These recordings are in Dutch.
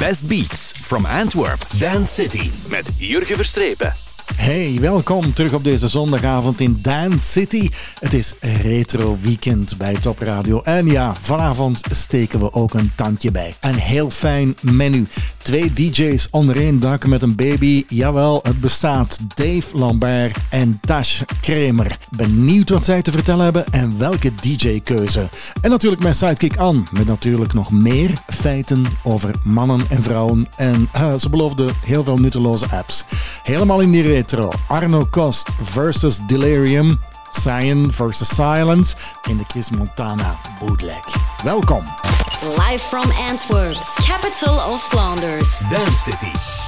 best beats from Antwerp, Dance City met Jurgen Verstrepen. Hey, welkom terug op deze zondagavond in Dance City. Het is retro weekend bij Top Radio. En ja, vanavond steken we ook een tandje bij. Een heel fijn menu. Twee DJ's onder één dak met een baby. Jawel, het bestaat. Dave Lambert en Tash Kramer. Benieuwd wat zij te vertellen hebben en welke DJ-keuze. En natuurlijk mijn sidekick Ann. Met natuurlijk nog meer feiten over mannen en vrouwen. En uh, ze beloofde heel veel nutteloze apps. Helemaal in die retro. Arno Kost versus Delirium. Cyan versus Silence in de Kiss Montana bootleg. Welkom. Live from Antwerp, capital of Flanders. Dance City.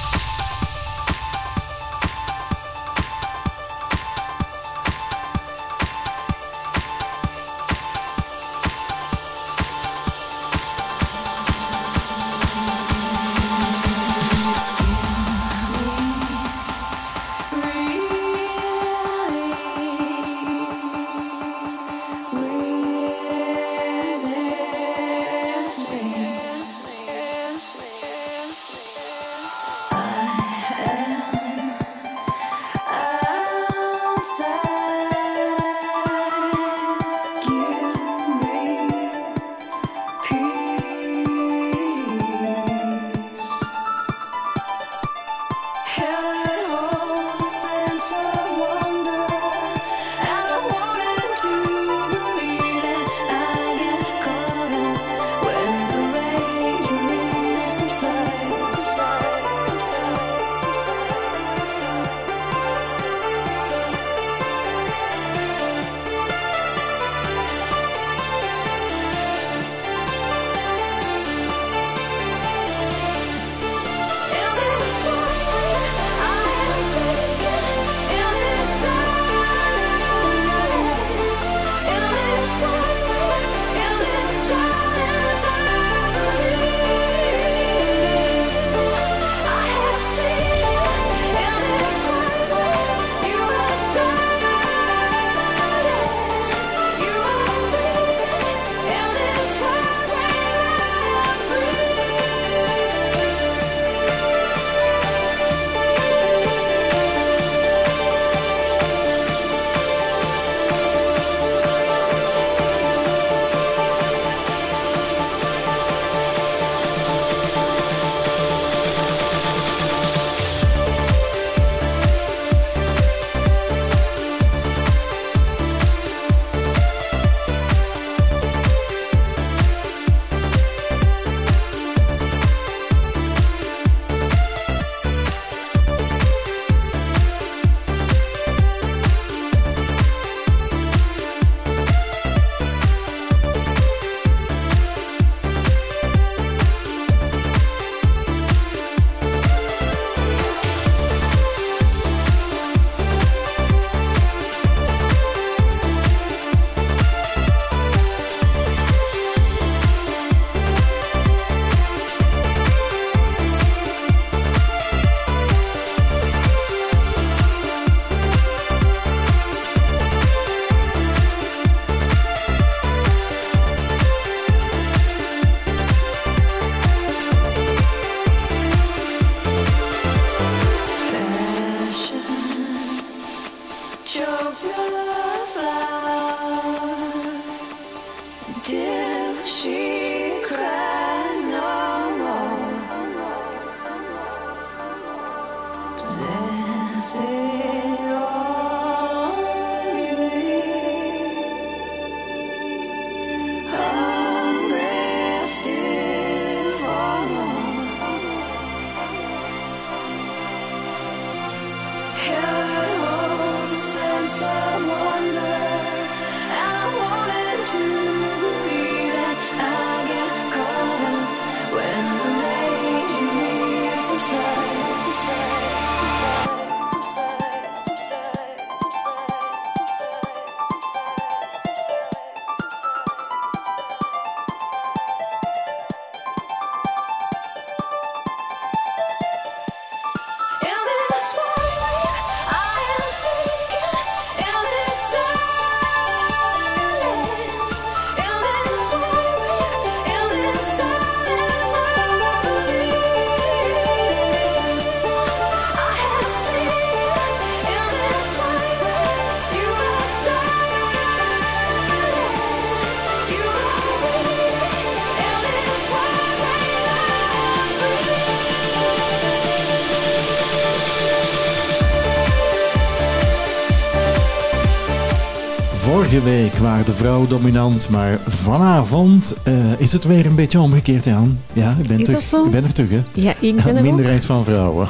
Waren de vrouwen dominant, maar vanavond eh, is het weer een beetje omgekeerd, Jan. Ja, ik ben, Is terug. dat zo? Ik ben er terug, hè. Ja, ik ben er ook. Minderheid van vrouwen.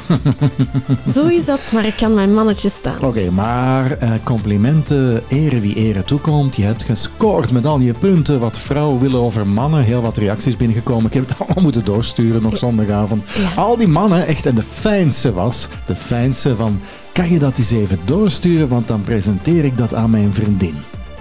Zo is dat, maar ik kan mijn mannetje staan. Oké, maar eh, complimenten, ere wie ere toekomt. Je hebt gescoord met al je punten. Wat vrouwen willen over mannen. Heel wat reacties binnengekomen. Ik heb het allemaal moeten doorsturen nog zondagavond. Ja. Al die mannen, echt. En de fijnste was, de fijnste van... Kan je dat eens even doorsturen, want dan presenteer ik dat aan mijn vriendin.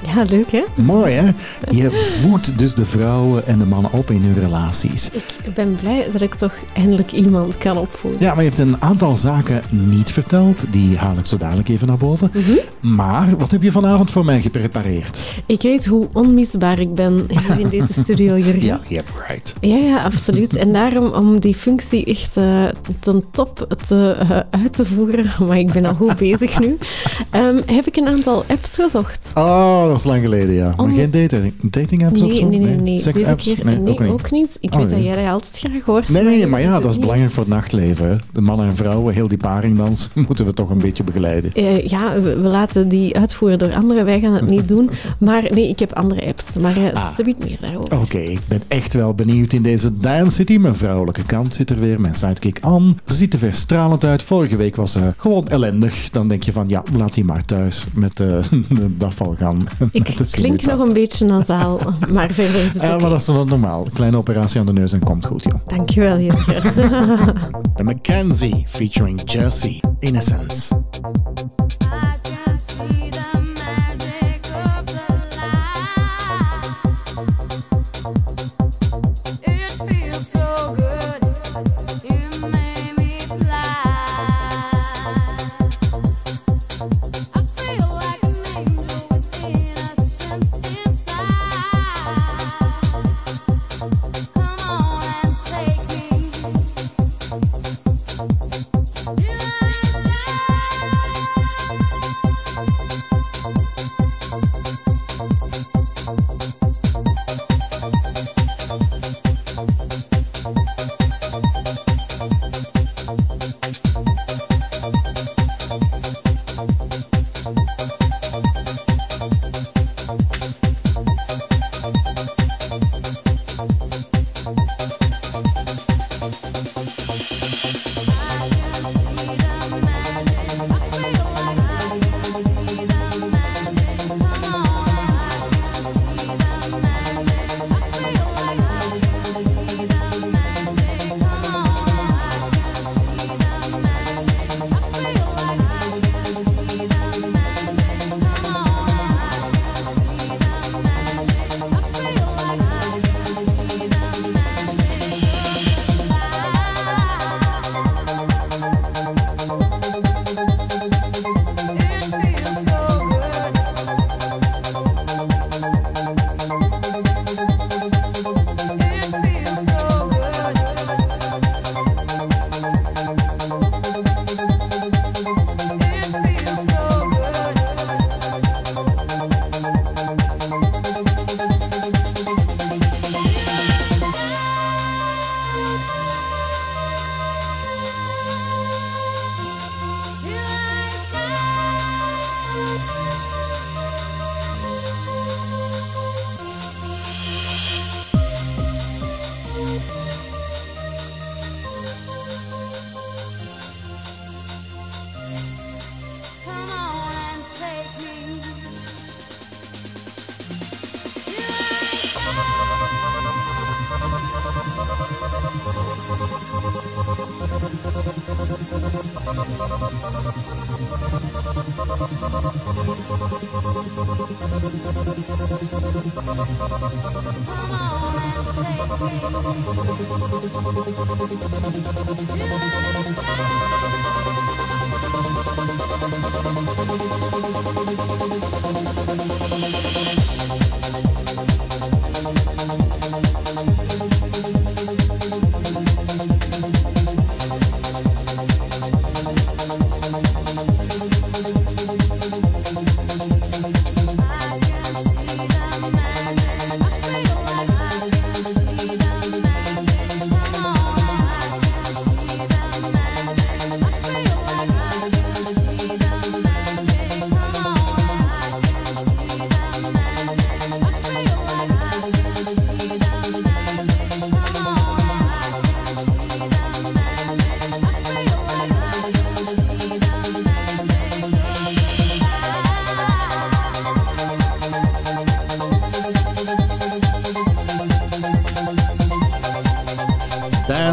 Ja, leuk hè? Mooi hè? Je voedt dus de vrouwen en de mannen op in hun relaties. Ik ben blij dat ik toch eindelijk iemand kan opvoeden. Ja, maar je hebt een aantal zaken niet verteld. Die haal ik zo dadelijk even naar boven. Mhm. Maar wat heb je vanavond voor mij geprepareerd? Ik weet hoe onmisbaar ik ben hier in deze studio, Jurgen. Ja, yep, right. Ja, ja, absoluut. En daarom, om die functie echt eh, ten top te, eh, uit te voeren, maar ik ben al goed bezig nu, ehm, heb ik een aantal apps gezocht. Oh, dat is lang geleden, ja. Maar geen dating, dating apps of Nee, zo? nee, nee, nee. Seks Deze apps? keer Nee, nee, ook niet. Ik Oh, weet dat nee. jij dat altijd graag hoort. Nee, maar is ja, het dat is belangrijk voor het nachtleven. Hè. De mannen en vrouwen, heel die paringdans, moeten we toch een beetje begeleiden. Eh, ja, we, we laten die uitvoeren door anderen. Wij gaan het niet doen. Maar nee, ik heb andere apps. Maar uh, Ah. ze biedt meer daarover. Oké, ik ben echt wel benieuwd in deze Dance City. Mijn vrouwelijke kant zit er weer, mijn sidekick Anne. Ze ziet er weer stralend uit. Vorige week was ze gewoon ellendig. Dan denk je van, ja, laat die maar thuis met eh, de afval gaan. Ik klink nog een beetje nasaal, maar verder is het Ja, maar dat is wel normaal. Kleine operatie aan de neus en komt goed, joh. Dankjewel, Jurgen. The Mackenzie featuring Jesse Innocence.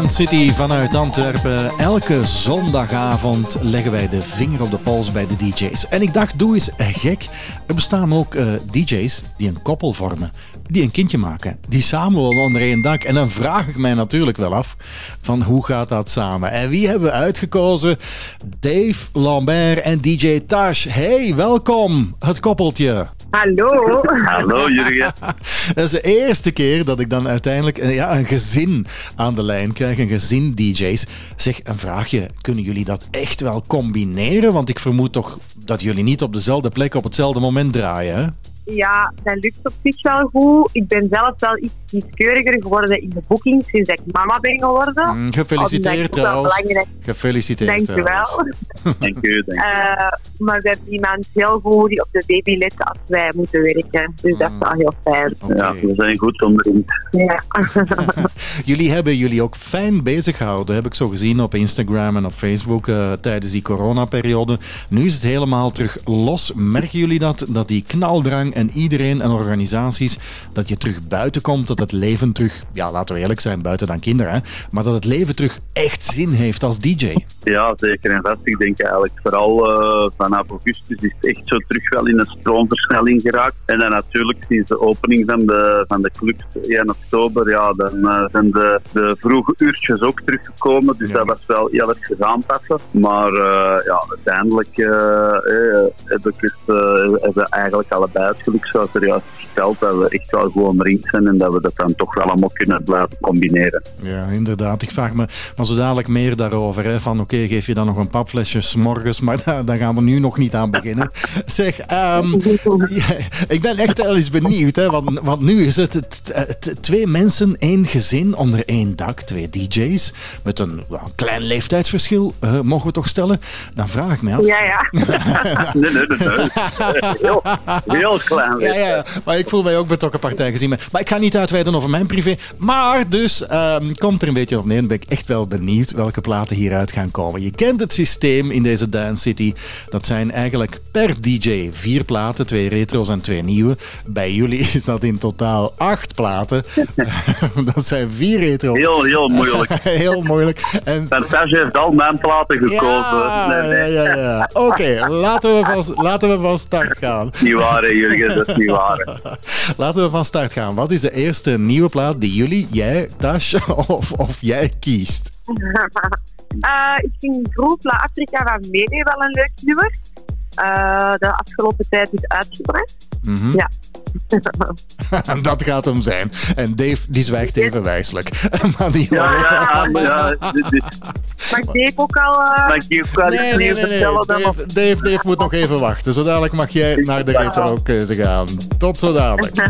City vanuit Antwerpen. Elke zondagavond leggen wij de vinger op de pols bij de DJ's. En ik dacht, doe eens gek. Er bestaan ook eh, DJ's die een koppel vormen, die een kindje maken, die samenwonen onder één dak. En dan vraag ik mij natuurlijk wel af van hoe gaat dat samen? En wie hebben we uitgekozen? Dave Lambert en DJ Tash. Hey, welkom, het koppeltje. Hallo. Hallo Jurgen. Dat is de eerste keer dat ik dan uiteindelijk eh, ja, een gezin aan de lijn krijg, een gezin DJ's. Zeg, een vraagje, kunnen jullie dat echt wel combineren? Want ik vermoed toch dat jullie niet op dezelfde plek op hetzelfde moment draaien, hè? Ja, dat lukt op zich wel goed. Ik ben zelf wel iets kieskeuriger geworden in de boeking sinds ik mama ben geworden. Mm, gefeliciteerd trouwens. belangrijk. Gefeliciteerd Dank je trouwens. wel. Dank. Dank. Eh, maar we hebben iemand heel goed die op de baby let als wij moeten werken. Dus dat is wel heel fijn. Oké. Ja, we zijn goed omringd. Ja. Jullie hebben jullie ook fijn bezig gehouden, heb ik zo gezien op Instagram en op Facebook eh, tijdens die coronaperiode. Nu is het helemaal terug los. Merken jullie dat? Dat die knaldrang en iedereen en organisaties, dat je terug buiten komt, dat het leven terug, ja laten we eerlijk zijn, buiten dan kinderen, hè, maar dat het leven terug echt zin heeft als DJ. Ja, zeker en vast. Ik denk eigenlijk vooral eh, vanaf augustus is het echt zo terug wel in een stroomversnelling geraakt. En dan natuurlijk sinds de opening van de, van de clubs 1 oktober, ja, dan eh, zijn de, de vroege uurtjes ook teruggekomen. Dus Ja. dat was wel heel erg aanpassen. Maar eh, ja, uiteindelijk heb ik het, hebben we eigenlijk allebei het geluk, zoals er juist verteld, dat we echt wel gewoon omringd zijn en dat we dat dan toch wel allemaal kunnen blijven combineren. Ja, inderdaad. Ik vraag me maar zo dadelijk meer daarover. Hè, van oké, geef je dan nog een papflesje morgens, maar daar, daar gaan we nu nog niet aan beginnen. Zeg, ehm, ja, ik ben echt wel eens benieuwd, hè, want, want nu is het, het- het- twee mensen, één gezin onder één dak, twee DJ's, met een, wel, klein leeftijdsverschil, eh, mogen we toch stellen? Dan vraag ik me af. ja, ja. Nee, nee, nee. nee. Heel, heel klein. Ja, ja, maar ik voel mij ook betrokken partij gezien. Maar ik ga niet over mijn privé. Maar dus ehm, komt er een beetje op neer. Dan ben ik echt wel benieuwd welke platen hieruit gaan komen. Je kent het systeem in deze Dance City. Dat zijn eigenlijk per DJ vier platen. Twee retro's en twee nieuwe. Bij jullie is dat in totaal acht platen. dat zijn vier retro's. Heel, heel moeilijk. Heel moeilijk. En heeft al mijn platen gekozen. ja, nee, nee. ja, ja, ja. Oké, laten, we van- laten we van start gaan. Niet waar, Jurgen, dat is niet waar. Laten we van start gaan. Wat is de eerste nieuwe plaat die jullie, jij, Tash, of, of jij kiest? Eh, ik vind Groep La Afrika van Mede wel een leuk nummer. Eh, de afgelopen tijd is uitgebracht. Mhm. Ja. Dat gaat hem zijn. En Dave, die zwijgt even wijselijk. maar die Ja, ja, ja. Maar deed ook al... eh, Mag ik je ook wel Nee, nee, nee, Dave, Dave, Dave moet nog even wachten. Zo dadelijk mag jij naar de retro-keuze gaan. Tot zo dadelijk.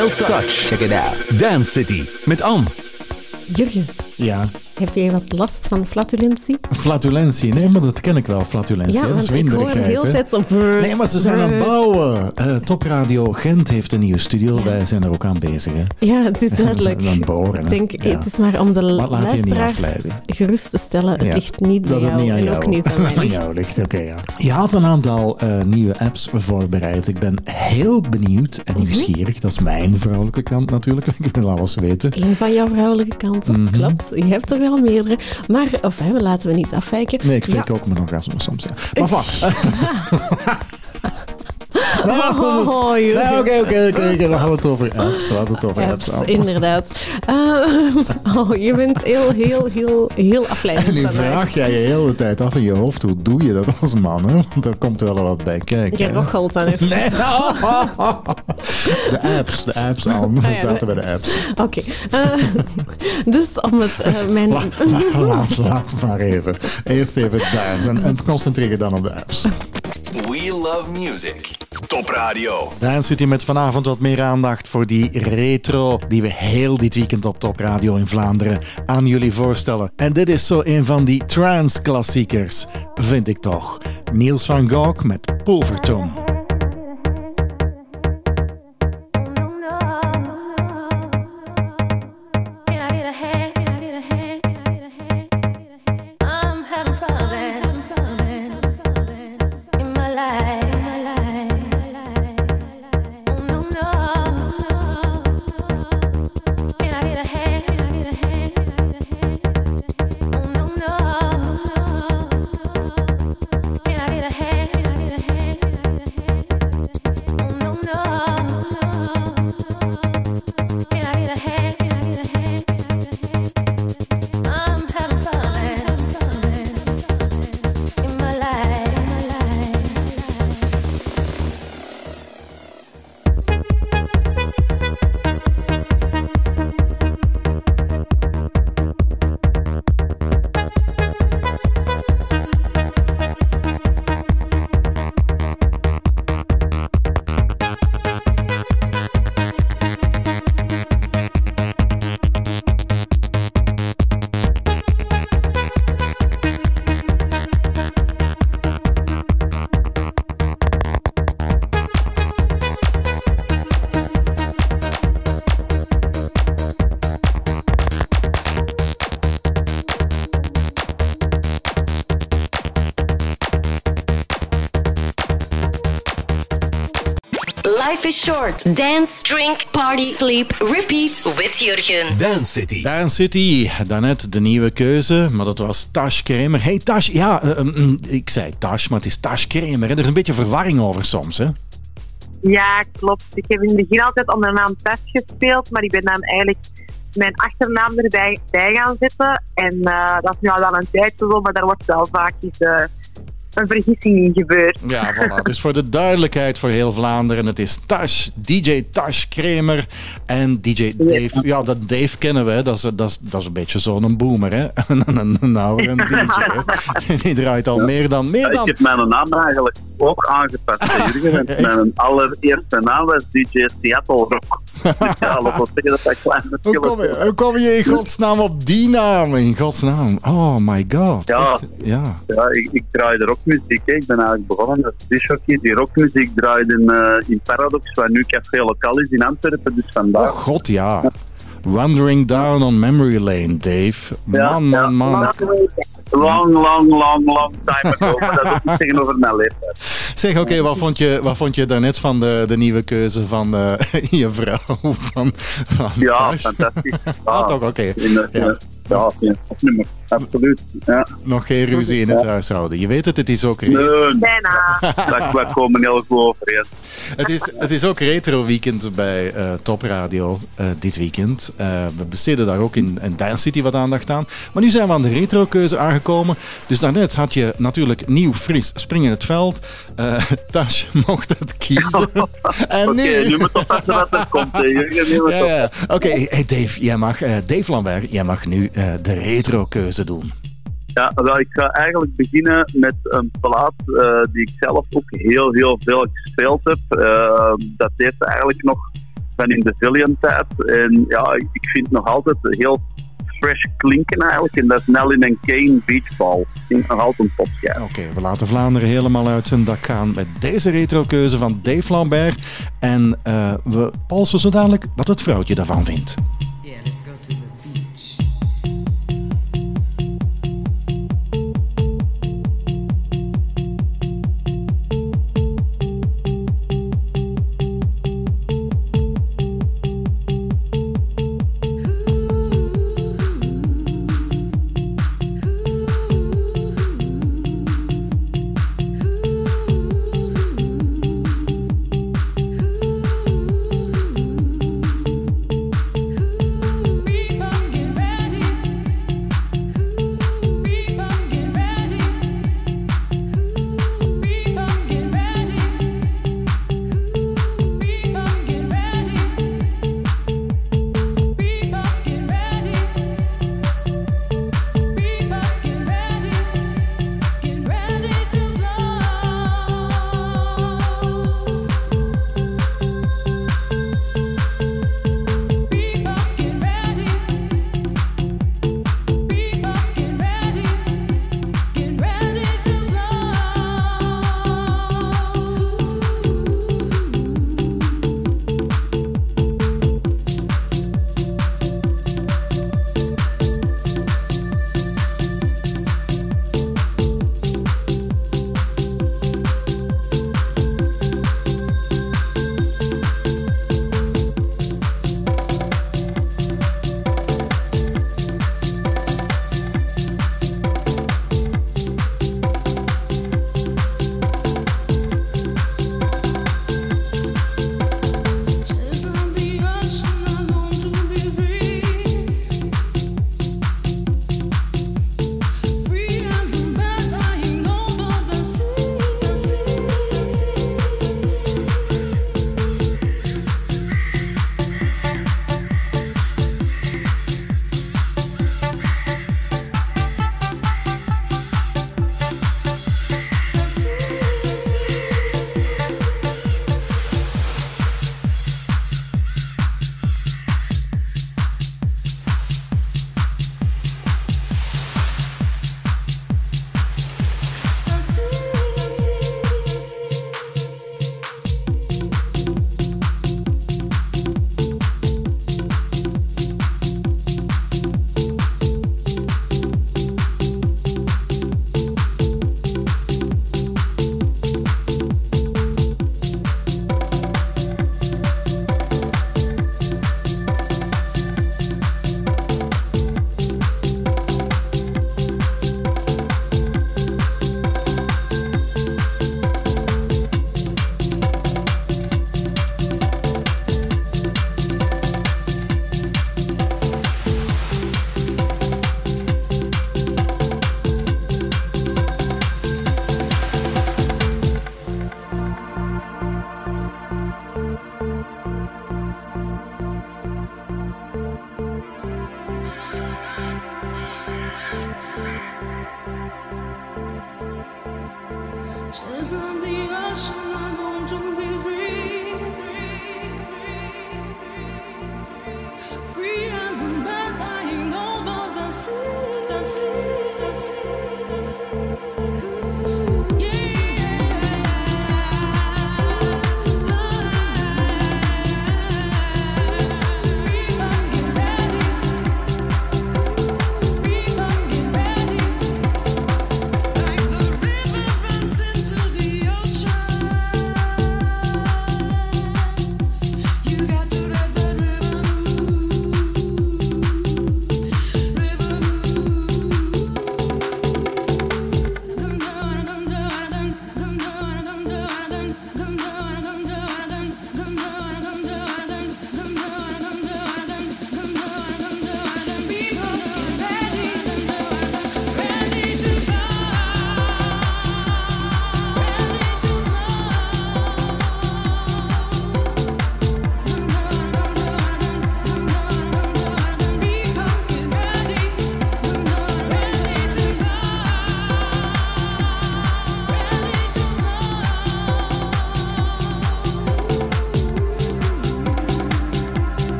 Female touch. Check it out. Dance City met Am. Jurgen, Ja, heb jij wat last van flatulentie? flatulentie. Nee, maar dat ken ik wel, flatulentie. Ja, dat is want ik hoor de winderigheid. hele hè. tijd zo... Nee, maar ze zijn aan het bouwen. Eh, Top Radio Gent heeft een nieuwe studio. Wij zijn er ook aan bezig. Hè. Ja, het is duidelijk. Aan boren, Ik denk, Ja. het is maar om de luisteraars gerust te stellen. Het Ja, ligt niet bij dat het jou niet aan en jou, ook niet aan mij. aan jou ligt. Oké, ja. Je had een aantal eh, nieuwe apps voorbereid. Ik ben heel benieuwd en nieuwsgierig. Dat is mijn vrouwelijke kant natuurlijk. Ik wil alles weten. Een van jouw vrouwelijke kanten, Mhm. klopt. Je hebt er wel meerdere. Maar, of hè, laten we niet afwijken. Nee, ik Ja. fik ook mijn orgasme soms. Ja. Maar wat? Oké, oké, oké. We hadden het over apps. We hadden het over apps. Apps, inderdaad. Eh, oh, je bent heel, heel, heel, heel En afleidend nu vandaag. vraag jij je hele tijd af in je hoofd, hoe doe je dat als man? Hè? Want er komt wel wat bij kijken. Je rochelt dan even. Nee. De apps, de apps aan. We Ah, ja, zaten de- bij de apps. Oké. Eh, dus om het... eh, mijn... Laat, laat, laat, laat maar even. Eerst even dance en, en concentreer je dan op de apps. We love music. Top Radio. Dance City met vanavond wat meer aandacht voor die retro die we heel dit weekend op Top Radio in Vlaanderen aan jullie voorstellen. En dit is zo een van die trance-klassiekers, vind ik toch. Niels van Gogh met Pulverton. Short. Dance, drink, party, sleep, repeat with Jurgen. Dance City. Dance City, daarnet de nieuwe keuze, maar dat was Tash Kramer. Hey Tash, ja, eh, mm, ik zei Tash, maar het is Tash Kramer. hè. Er is een beetje verwarring over soms, hè? Ja, klopt. Ik heb in het begin altijd onder de naam Tess gespeeld, maar ik ben dan eigenlijk mijn achternaam erbij bij gaan zetten. En eh, dat is nu al wel een tijd zo, maar daar wordt wel vaak iets, eh, een vergissing in gebeurd. Ja, voilà. Dus voor de duidelijkheid voor heel Vlaanderen, het is Tash, DJ Tash Kramer en DJ Dave. Ja, dat Dave kennen we, dat is, dat is, dat is een beetje zo'n boomer, hè? Een, een, DJ, hè. Die draait al meer dan, meer Ja, ik dan... heb mijn naam eigenlijk ook aangepast, Jurgen. Want Mijn allereerste naam was DJ Seattle Rock. Dus Hoe kom, je, hoe kom je in godsnaam op die naam? In godsnaam. Oh my god. Ja. Echt, ja. Ja, ik, ik draaide rockmuziek. Hè. Ik ben eigenlijk begonnen als disjockey. Die rockmuziek draaide in, eh, in Paradox, waar nu Café Lokaal is in Antwerpen. Dus Oh vandaar. god, ja. Wandering down on memory lane, Dave. Ja, Man, man, ja. Long, long, long, long time ago. Maar dat is ook tegenover mijn leeftijd. Zeg, oké, wat, vond je, wat vond je daarnet van de, de nieuwe keuze van eh, je vrouw? Van, van Ja, fantastisch. Ah, toch, oké. In de- Ja. Ja, ja, nummer. Absoluut. Ja. Nog geen ruzie in het huishouden. Je weet het, het is ook, re- Nee, Bijna. dat, we komen heel goed overeen. het is, het is ook retro weekend bij eh, Top Radio eh, dit weekend. Eh, we besteden daar ook in, in Dance City wat aandacht aan. Maar nu zijn we aan de retro keuze aangekomen. Dus daarnet had je natuurlijk nieuw, fris, spring in het veld. Eh Tash mocht het kiezen. En Oké, nu... nu moet oppassen wat er komt. Ja, ja. Oké, hey Dave, jij mag, eh, Dave Lambert, jij mag nu eh, de retro keuze doen. Ja, wel, ik ga eigenlijk beginnen met een plaat eh, die ik zelf ook heel, heel veel gespeeld heb. Eh, dat heeft eigenlijk nog van in de Villian-tijd. En ja, ik vind het nog altijd heel fresh klinken eigenlijk. En dat is en Kane Beachball. Vind altijd een. Oké, we laten Vlaanderen helemaal uit zijn dak gaan met deze retrokeuze van Dave Lambert. En eh, we polsen zo dadelijk wat het vrouwtje daarvan vindt.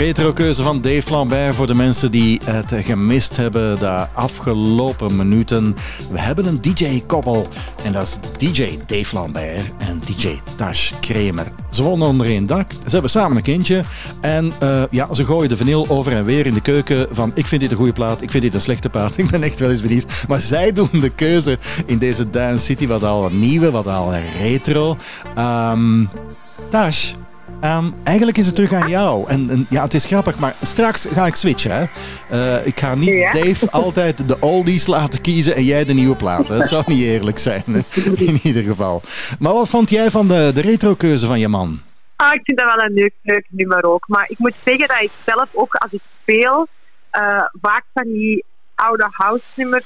Retrokeuze van Dave Lambert voor de mensen die het gemist hebben de afgelopen minuten. We hebben een DJ-koppel en dat is DJ Dave Lambert en DJ Tash Kramer. Ze wonen onder één dak, ze hebben samen een kindje en eh, ja, ze gooien de vinyl over en weer in de keuken van ik vind dit een goede plaat, ik vind dit een slechte plaat. Ik ben echt wel eens benieuwd. Maar zij doen de keuze in deze Dance City, wat al nieuwe, wat al retro. Ehm Tash, Ehm, eigenlijk is het terug aan jou. En, en ja, het is grappig, maar straks ga ik switchen. Hè? Eh, ik ga niet Ja. Dave altijd de oldies laten kiezen en jij de nieuwe platen. Dat zou niet eerlijk zijn, in ieder geval. Maar wat vond jij van de, de retrokeuze van je man? Ah, ik vind dat wel een leuk, leuk nummer ook. Maar ik moet zeggen dat ik zelf ook als ik speel, eh, vaak van die oude house nummers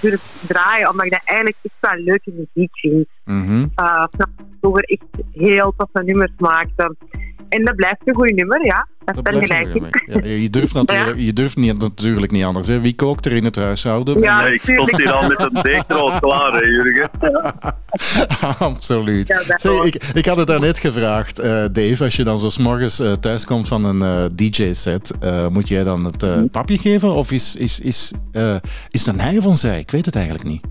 durf draaien. Omdat ik dat eigenlijk echt wel leuke muziek vind. Mhm. Uh, vroeger echt heel toffe nummers maakte. En dat blijft een goed nummer, ja. Dat, Dat is gelijk. Ja, je durft, natuurlijk, je durft niet, natuurlijk niet anders. Hè? Wie kookt er in het huishouden? Ja, Nee, ik stond hier al met een dekrood klaar, hè, Jurgen. Absoluut. Ja, ik, ik had het daarnet gevraagd, eh, Dave. Als je dan zo morgens eh, thuis komt van een eh, DJ-set, eh, moet jij dan het eh, papje geven? Of is, is, is, eh, is het een hij of een zij? Ik weet het eigenlijk niet.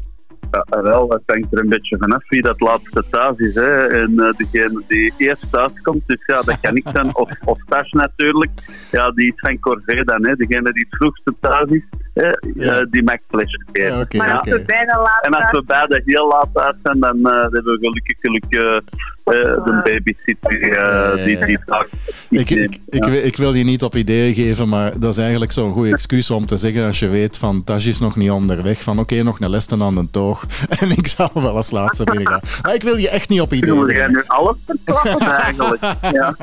Ja, wel, het hangt er een beetje vanaf wie dat laatste thuis is. Hè. En eh, degene die eerst thuis komt, dus ja, dat kan ik zijn. Of, of Tash natuurlijk. Ja, die is van Corvée dan. Hè. Degene die het vroegste thuis is, hè, Ja. eh, die mag flesje geven. Ja, oké, Maar als we bijna laat En als we beide heel laat thuis zijn, dan eh, hebben we gelukkig geluk eh, eh, de babysitter eh, die ja. die vaak Ik, ik, ik, wil- ik wil je niet op ideeën geven, maar dat is eigenlijk zo'n goed excuus om te zeggen als je weet van Taj is nog niet onderweg, van oké, nog een lessen aan de toog en ik zal wel als laatste binnen gaan. Maar ik wil je echt niet op ideeën Wil jij brengen. nu alles verklappen eigenlijk? Ja.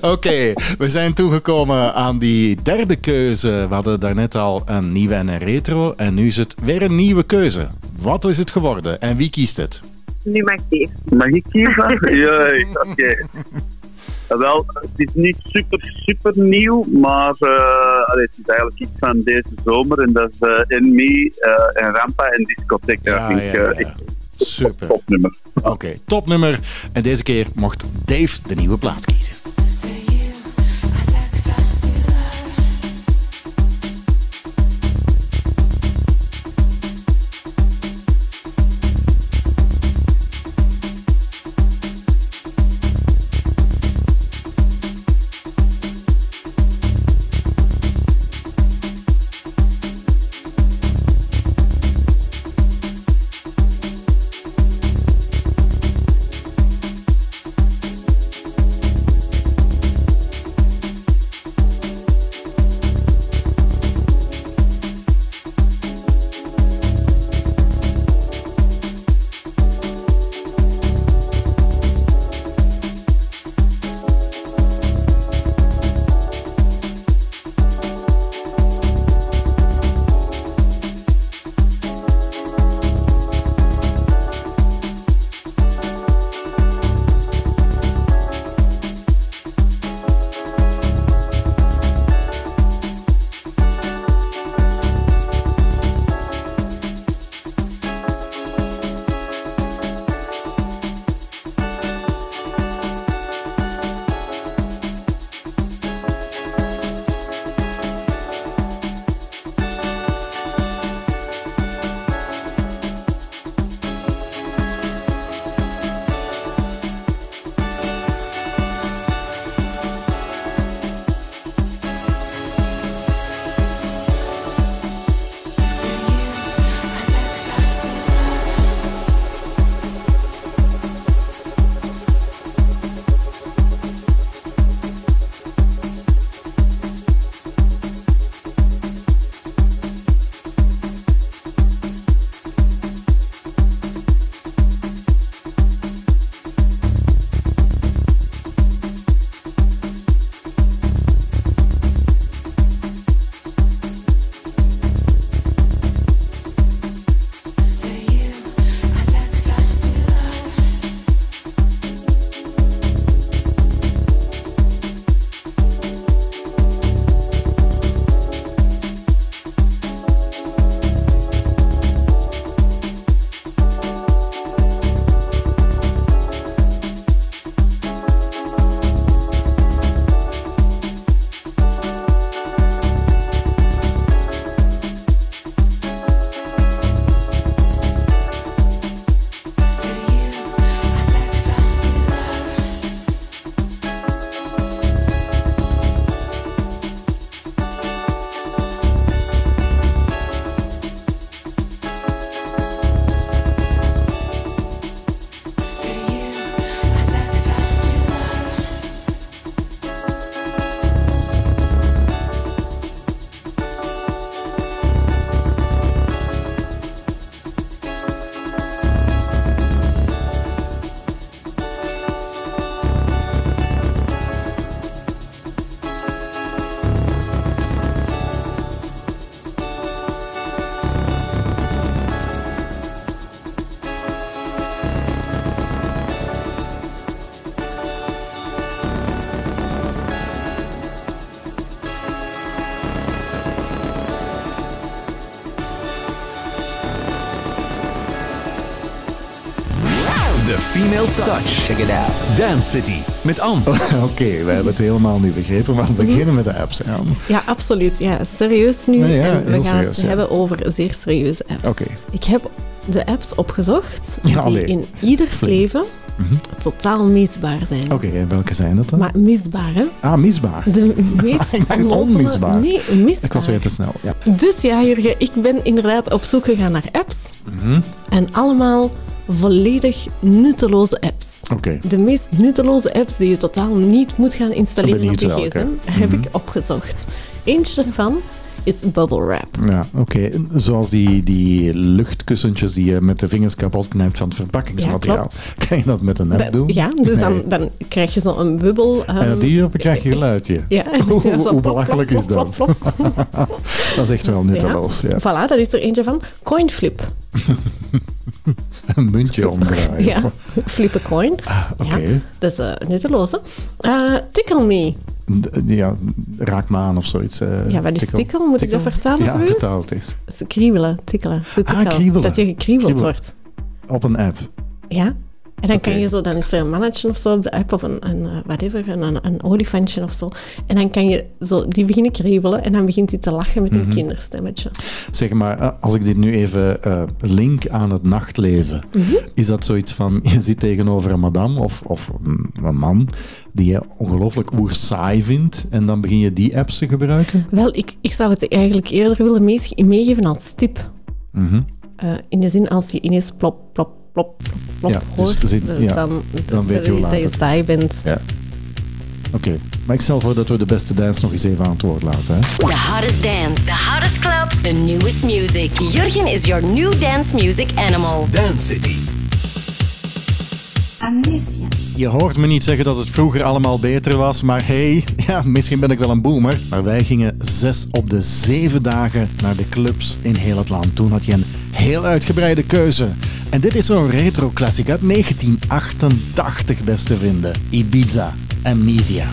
Oké, we zijn toegekomen aan die derde keuze. We hadden daarnet al een nieuwe en een retro en nu is het weer een nieuwe keuze. Wat is het geworden en wie kiest het? Nu mag Dave. Mag ik kiezen? Jee, oké. Wel, het is niet super, super nieuw, maar eh, allee, het is eigenlijk iets van deze zomer. En dat is eh In Me eh, en Rampa en Discotheek. Ja, vind ik ja, ja. Super. topnummer. Oké, topnummer. En deze keer mocht Dave de nieuwe plaat kiezen. Touch. Check it out. Dance City met Anne. Oké, we hebben het helemaal niet begrepen, maar we beginnen met de apps. Ja. Ja, absoluut. Ja, serieus nu. Nee, ja, en we gaan serieus, het ja. hebben over zeer serieuze apps. Oké. Ik heb de apps opgezocht Ja, die in ieders Flink. leven totaal misbaar zijn. Oké, en welke zijn dat dan? Maar misbaar, hè? Ah, misbaar. De meest onmisbaar. Nee, misbaar. Ik was weer te snel. Ja. Dus ja, Jurgen, ik ben inderdaad op zoek gegaan naar apps. Mhm. En allemaal volledig nutteloze De meest nutteloze apps die je totaal niet moet gaan installeren op je gsm, heb ik opgezocht. Eentje daarvan is Bubble Wrap. Ja, oké. Zoals die, die luchtkussentjes die je met de vingers kapot knijpt van het verpakkingsmateriaal. Ja, kan je dat met een app doen? Ja, dus Nee. dan, dan krijg je zo'n bubbel. En ehm, dat die krijg je geluidje. Ja. Hoe, Zo hoe belachelijk is dat? plop, plop, dat is echt wel nutteloos. Ja. Voilà, dat is er eentje van. Coinflip. Een muntje omdraaien. Ja, flip a coin. Oké. Ja, dat is uh, nutteloze. Eh, tickle me. Ja, raak me aan of zoiets. eh, Ja, wat is tikkel. Moet ik dat vertalen Ja, voor u? vertaal het eens. Dat is kriebelen, tikkelen. Ah, kriebelen. Dat je gekriebeld wordt. Op een app. Ja. En dan kan je zo, dan is er een mannetje of zo op de app of een, een eh, whatever, een, een, olifantje of zo. En dan kan je zo, die beginnen kriebelen en dan begint hij te lachen met een Mhm. kinderstemmetje. Zeg maar, eh, als ik dit nu even eh, link aan het nachtleven, Mhm. is dat zoiets van, je zit tegenover een madame of, of een een man die je ongelooflijk oersaai vindt en dan begin je die apps te gebruiken? Wel, ik, ik zou het eigenlijk eerder willen meegeven als tip. Mhm. In de zin, als je ineens plop, plop, plop, plop, plop Ja, dus hoort, eh, ja, dan, dan weet je hoe laat dat je het is. saai bent. Ja. Oké, maar ik stel voor dat we de beste dance nog eens even aan het woord laten. Hè? The hottest dance, the hottest clubs, the newest music. Jurgen is your new dance music animal. Dance City. Amnesia. Je hoort me niet zeggen dat het vroeger allemaal beter was, maar hey, ja, misschien ben ik wel een boomer. Maar wij gingen zes op de zeven dagen naar de clubs in heel het land. Toen had je een heel uitgebreide keuze. En dit is zo'n retro classic uit 1988, beste vrienden. Ibiza, Amnesia.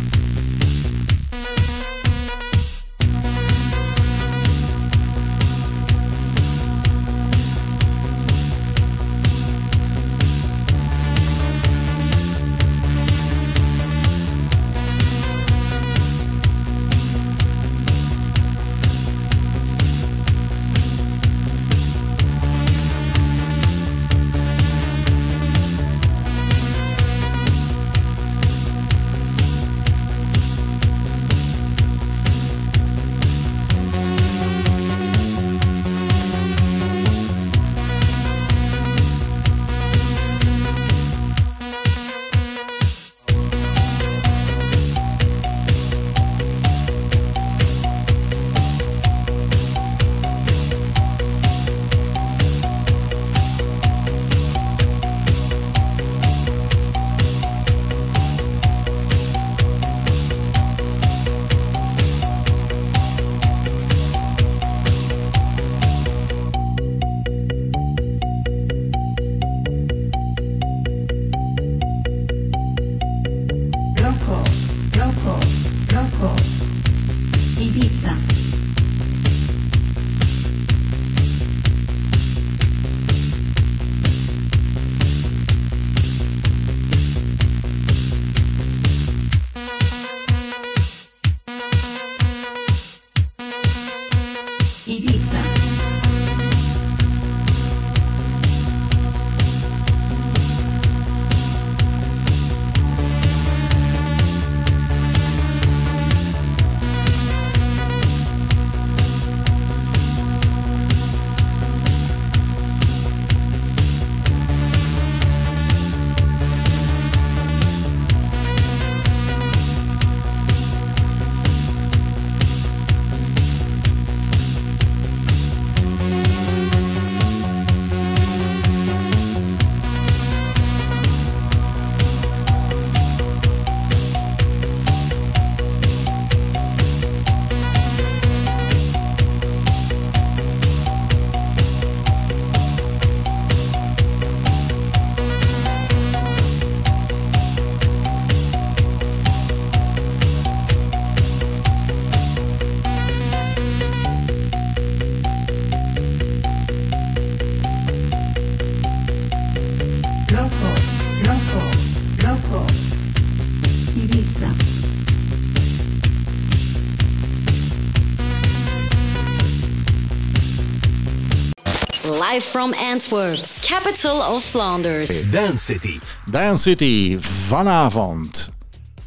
Antwerp, capital of Flanders. Dance City. Dance City, vanavond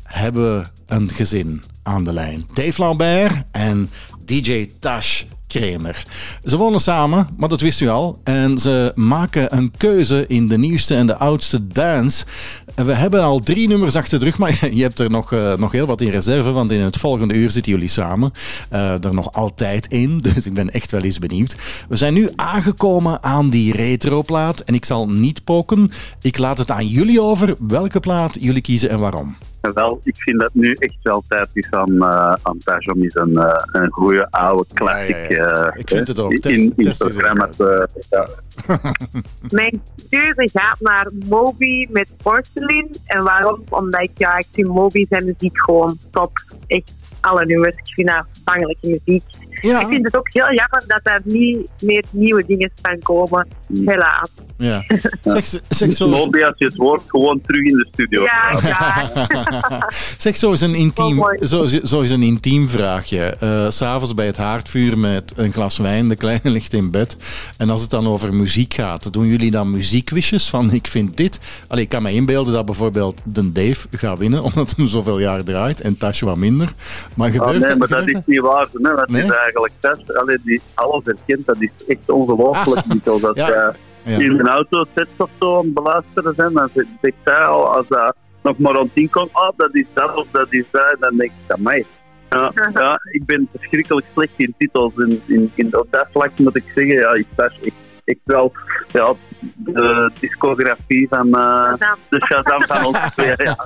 hebben we een gezin aan de lijn. Dave Lambert en DJ Tash Ze wonen samen, maar dat wist u al. En ze maken een keuze in de nieuwste en de oudste dance. We hebben al drie nummers achter de rug, maar je hebt er nog, eh, nog heel wat in reserve, want in het volgende uur zitten jullie samen. Eh, er nog altijd in, dus ik ben echt wel eens benieuwd. We zijn nu aangekomen aan die retroplaat en ik zal niet poken. Ik laat het aan jullie over welke plaat jullie kiezen en waarom. En wel, ik vind dat nu echt wel tijd is aan, uh, aan eens een, eh, een goede oude classic Ja, ja, ja. eh, Ik vind het ook. in, Test- in, in test het is programma ook te- ja. Mijn keuze gaat naar Moby met Porcelain. En waarom? Omdat ik, ja, ik vind Moby zijn muziek gewoon top. Echt alle nummers. Ik vind dat bangelijke muziek. Ja. Ik vind het ook heel jammer dat er niet meer nieuwe dingen van komen. Helaas. Ja. Zeg, zeg zo. Als je het hoort, gewoon terug in de studio. Ja, ja. Zeg, zo is een intiem, Oh, zo, is- zo is een intiem vraagje. S S'avonds bij het haardvuur met een glas wijn, de kleine ligt in bed. En als het dan over muziek gaat, doen jullie dan muziekwisjes van ik vind dit? Allee, ik kan me inbeelden dat bijvoorbeeld de Dave gaat winnen, omdat hem zoveel jaar draait en Tasje wat minder. Maar Oh, gebeurt nee, maar dat is niet waar. Nee, dat Nee? is eigenlijk dat. Allee, die alles herkent, dat is echt ongelooflijk. Mikkel. Dat Ja. eh, Ja. in een auto sets of zo aan het beluisteren zijn, dan zegt hij al, als dat nog maar tien komt, oh, dat is dat of dat is dat, dan denk ik aan mij. Ja, ja, ik ben verschrikkelijk slecht in titels. In, in, in, op dat vlak moet ik zeggen, ja, ik was echt, echt wel ja, de discografie van eh, de Shazam van ons twee. Ja.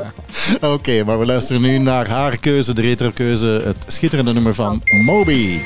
Oké, maar we luisteren nu naar haar keuze, de retro-keuze, het schitterende nummer van Moby.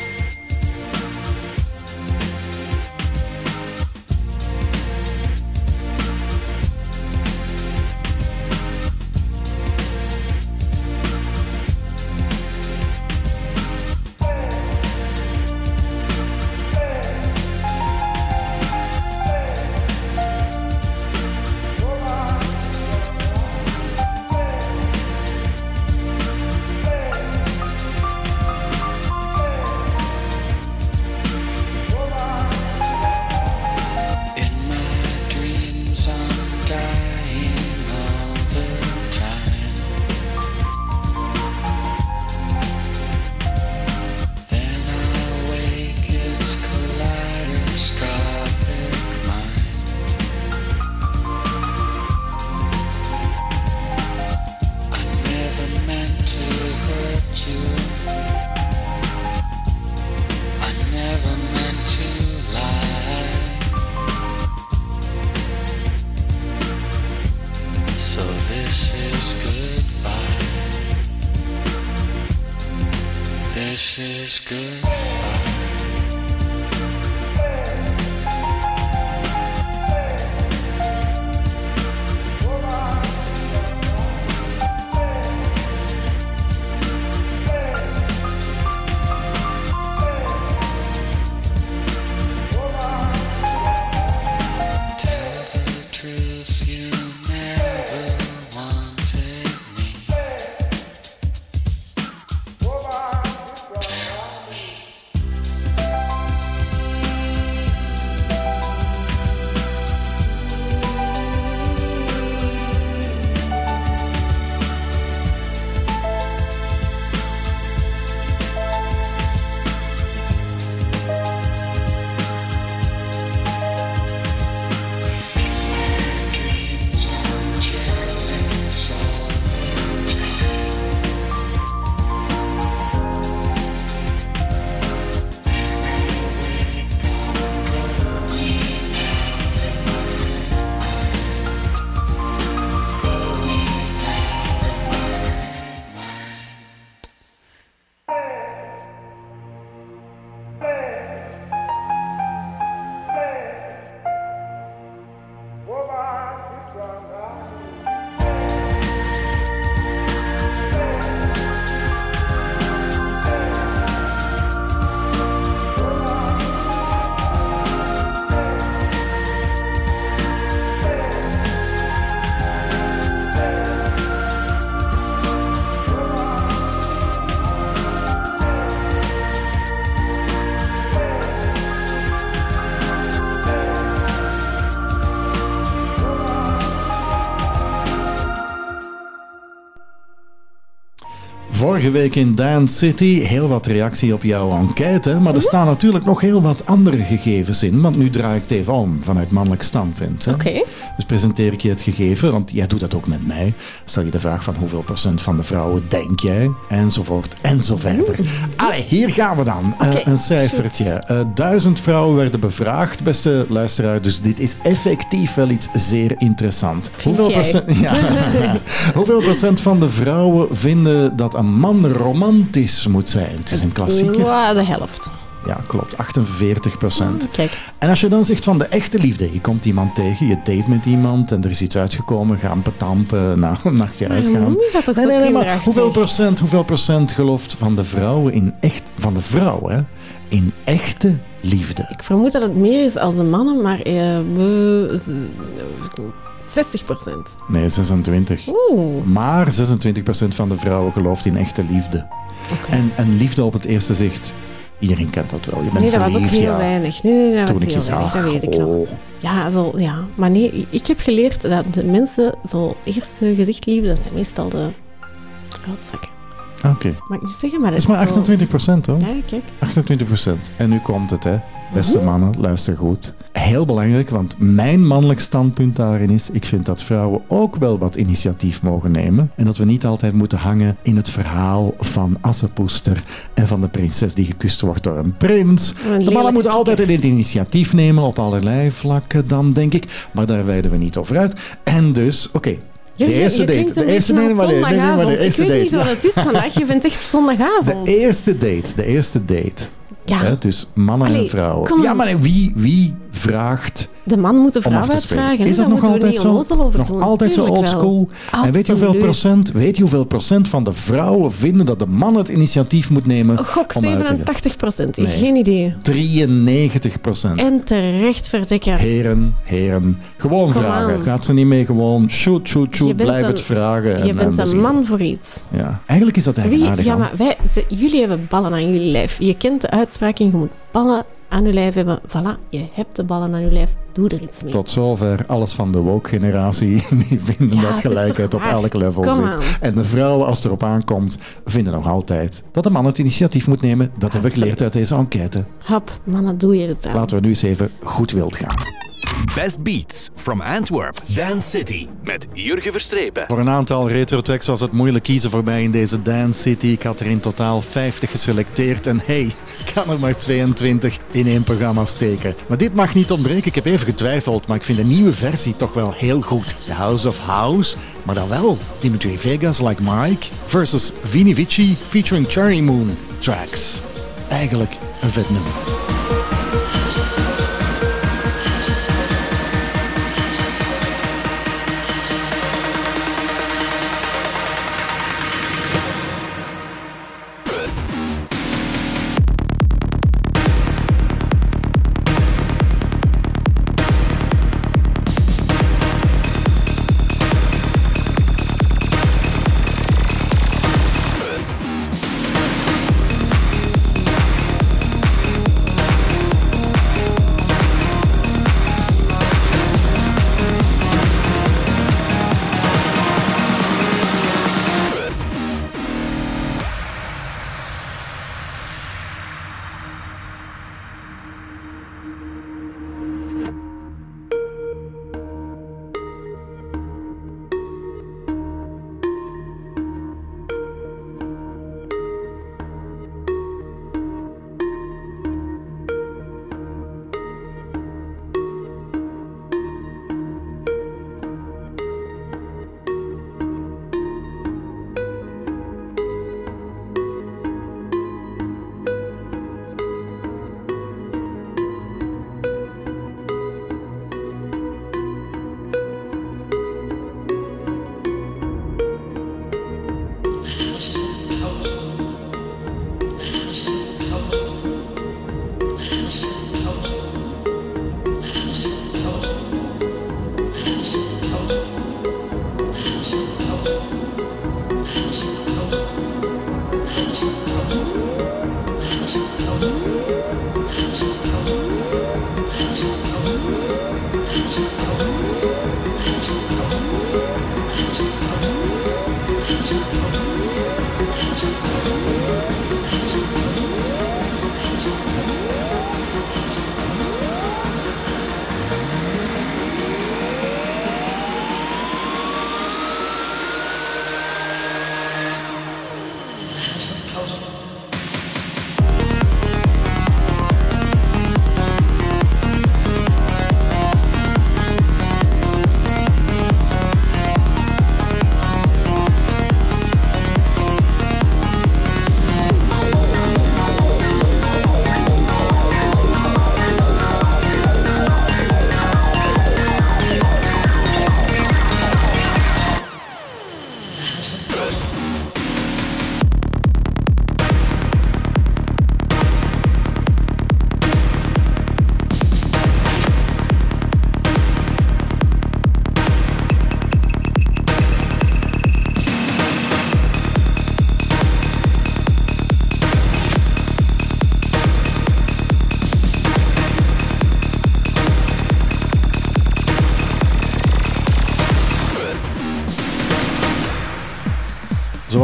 Vorige week in Dance City heel wat reactie op jouw enquête, maar er staan natuurlijk nog heel wat andere gegevens in, want nu draai ik het even om vanuit mannelijk standpunt. Oké. Dus presenteer ik je het gegeven, want jij doet dat ook met mij. Stel je de vraag van hoeveel procent van de vrouwen denk jij, enzovoort en zo verder. Allee, hier gaan we dan. Eh, een cijfertje. Eh, duizend vrouwen werden bevraagd, beste luisteraar, dus dit is effectief wel iets zeer interessant. Hoeveel jij? procent, ja, hoeveel procent van de vrouwen vinden dat een man romantisch moet zijn? Het is een klassieker. Wow, de helft. Ja, klopt. 48 procent. Kijk. En als je dan zegt van de echte liefde, je komt iemand tegen, je date met iemand en er is iets uitgekomen, gaan betampen, na een nachtje uitgaan. dat nee, nee, nee, maar hoeveel procent, hoeveel procent gelooft van de vrouwen in echt, van de vrouw, hè, in echte liefde? Ik vermoed dat het meer is als de mannen, maar eh, we- z- 60 procent. Nee, 26. Oeh. Maar 26 procent van de vrouwen gelooft in echte liefde. En, en liefde op het eerste zicht, iedereen kent dat wel. Je bent Nee, dat was ook heel ja. weinig. Nee, nee, dat Toen was ik heel weinig, zag, dat weet ik nog. oh. Ja, zo, ja, maar nee, ik heb geleerd dat de mensen zo eerste gezichtliefde, dat zijn meestal de roodzakken. Oké. Mag ik niet zeggen, maar Het is maar 28 procent hoor. Ja, kijk. 28 procent. En nu komt het, hè. Beste mannen, luister goed. Heel belangrijk, want mijn mannelijk standpunt daarin is... ik vind dat vrouwen ook wel wat initiatief mogen nemen. En dat we niet altijd moeten hangen in het verhaal van Assepoester... en van de prinses die gekust wordt door een prins. Een De mannen moeten altijd het initiatief nemen op allerlei vlakken dan, denk ik. Maar daar wijden we niet over uit. En dus, oké... De eerste date. De eerste, nee, maar nee, nee, nee, maar zondagavond. de eerste Ik weet date. niet wat het is vandaag, je bent echt zondagavond. De eerste date, de eerste date. Ja. Hè, dus mannen en vrouwen. Ja, maar wie, wie vraagt De man moet de vrouw uitvragen. Is dat nog altijd zo? Nog altijd zo Tuurlijk old wel. school? En weet je, hoeveel procent, weet je hoeveel procent van de vrouwen vinden dat de man het initiatief moet nemen Gok om uit te gaan? 87 procent, Nee. geen idee. 93 procent. En terecht verdekken. Heren, heren, gewoon Kom vragen. aan. Gaat ze niet mee gewoon shoot, shoot, shoot, blijf een- het vragen. Je en- en bent een man voor iets. Ja, eigenlijk is dat Wie, eigenaardig. ja, maar wij, ze- jullie hebben ballen aan jullie lijf. Je kent de uitspraak en je moet ballen aan je lijf hebben. Voilà, je hebt de ballen aan je lijf. Doe er iets mee. Tot zover alles van de woke-generatie. Die vinden Ja, dat gelijkheid op elk level Kom zit. aan. En de vrouwen, als het erop aankomt, vinden nog altijd dat de man het initiatief moet nemen. Dat hebben we geleerd uit deze enquête. Hap, mannen, doe je het aan. Laten we nu eens even goed wild gaan. Best Beats from Antwerp, Dance City. Met Jurgen Verstrepen. Voor een aantal retro-tracks was het moeilijk kiezen voor mij in deze Dance City. Ik had er in totaal 50 geselecteerd. En hey, ik kan er maar 22 in één programma steken. Maar dit mag niet ontbreken. Ik heb even getwijfeld, maar ik vind de nieuwe versie toch wel heel goed. The House of House, maar dan wel Dimitri Vegas like Mike versus Vini Vici featuring Cherry Moon tracks. Eigenlijk een vet nummer.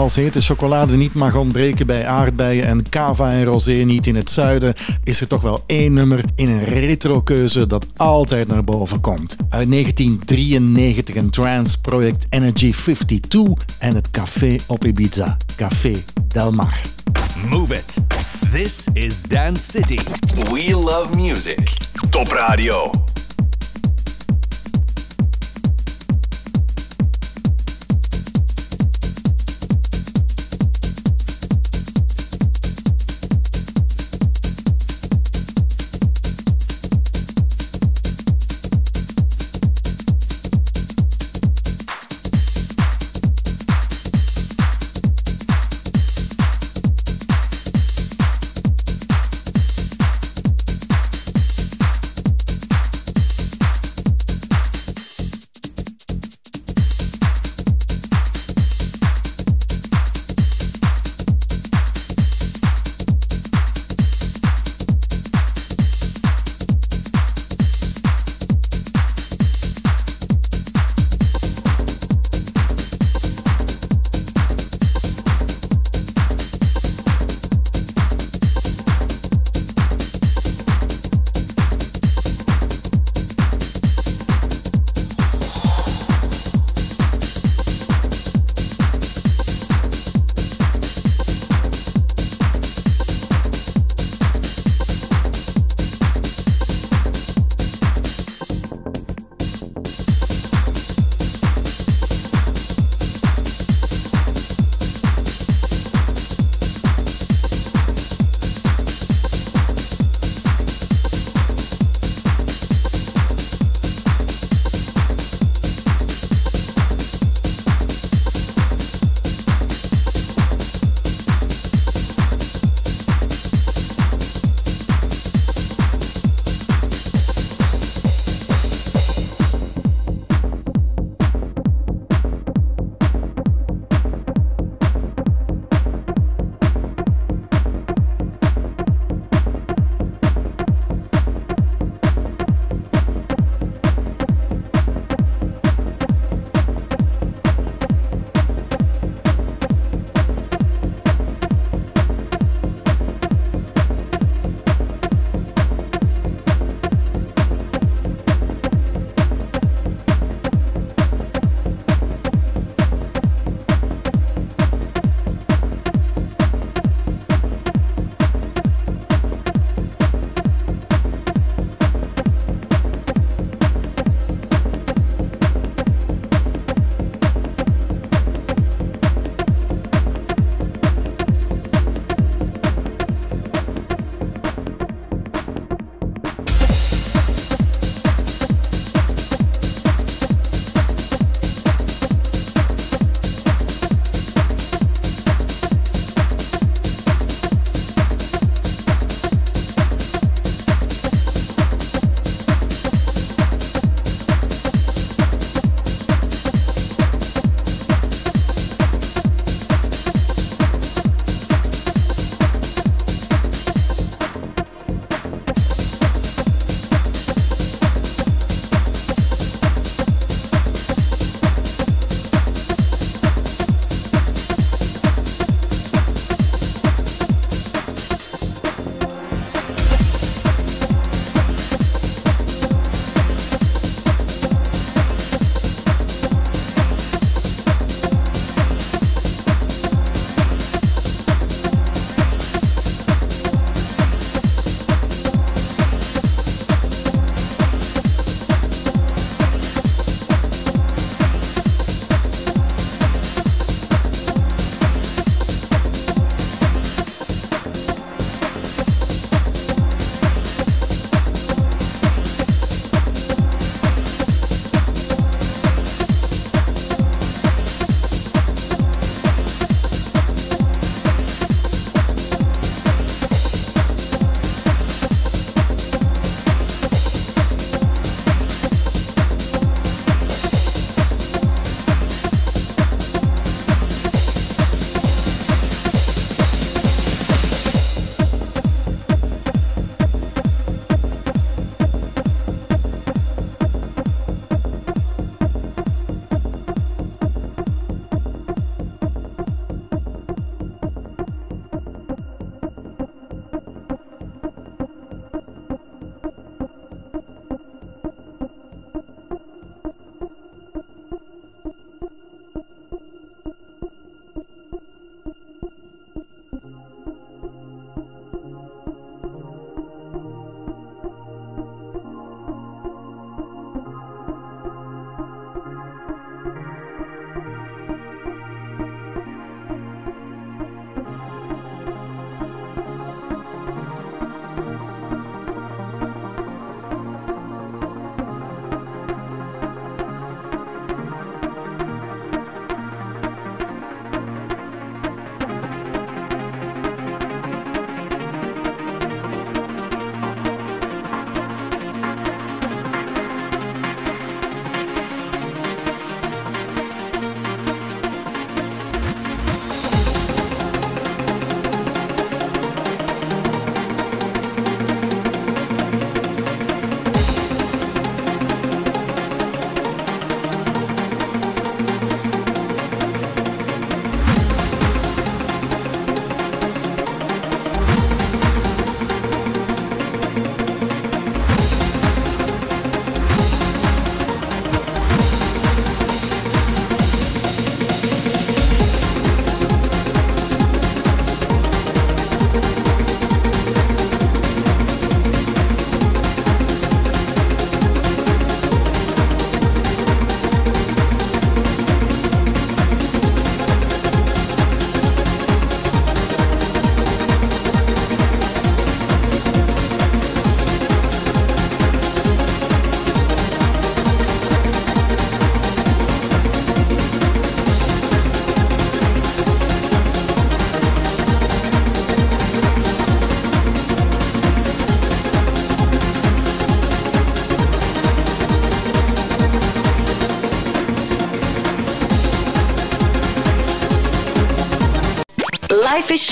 Zoals hete chocolade niet mag ontbreken bij aardbeien en cava en rosé niet in het zuiden, is er toch wel één nummer in een retro-keuze dat altijd naar boven komt. Uit 1993 een trance project Energy 52 en het café op Ibiza, Café Del Mar. Move it. This is Dance City. We love music. Top Radio.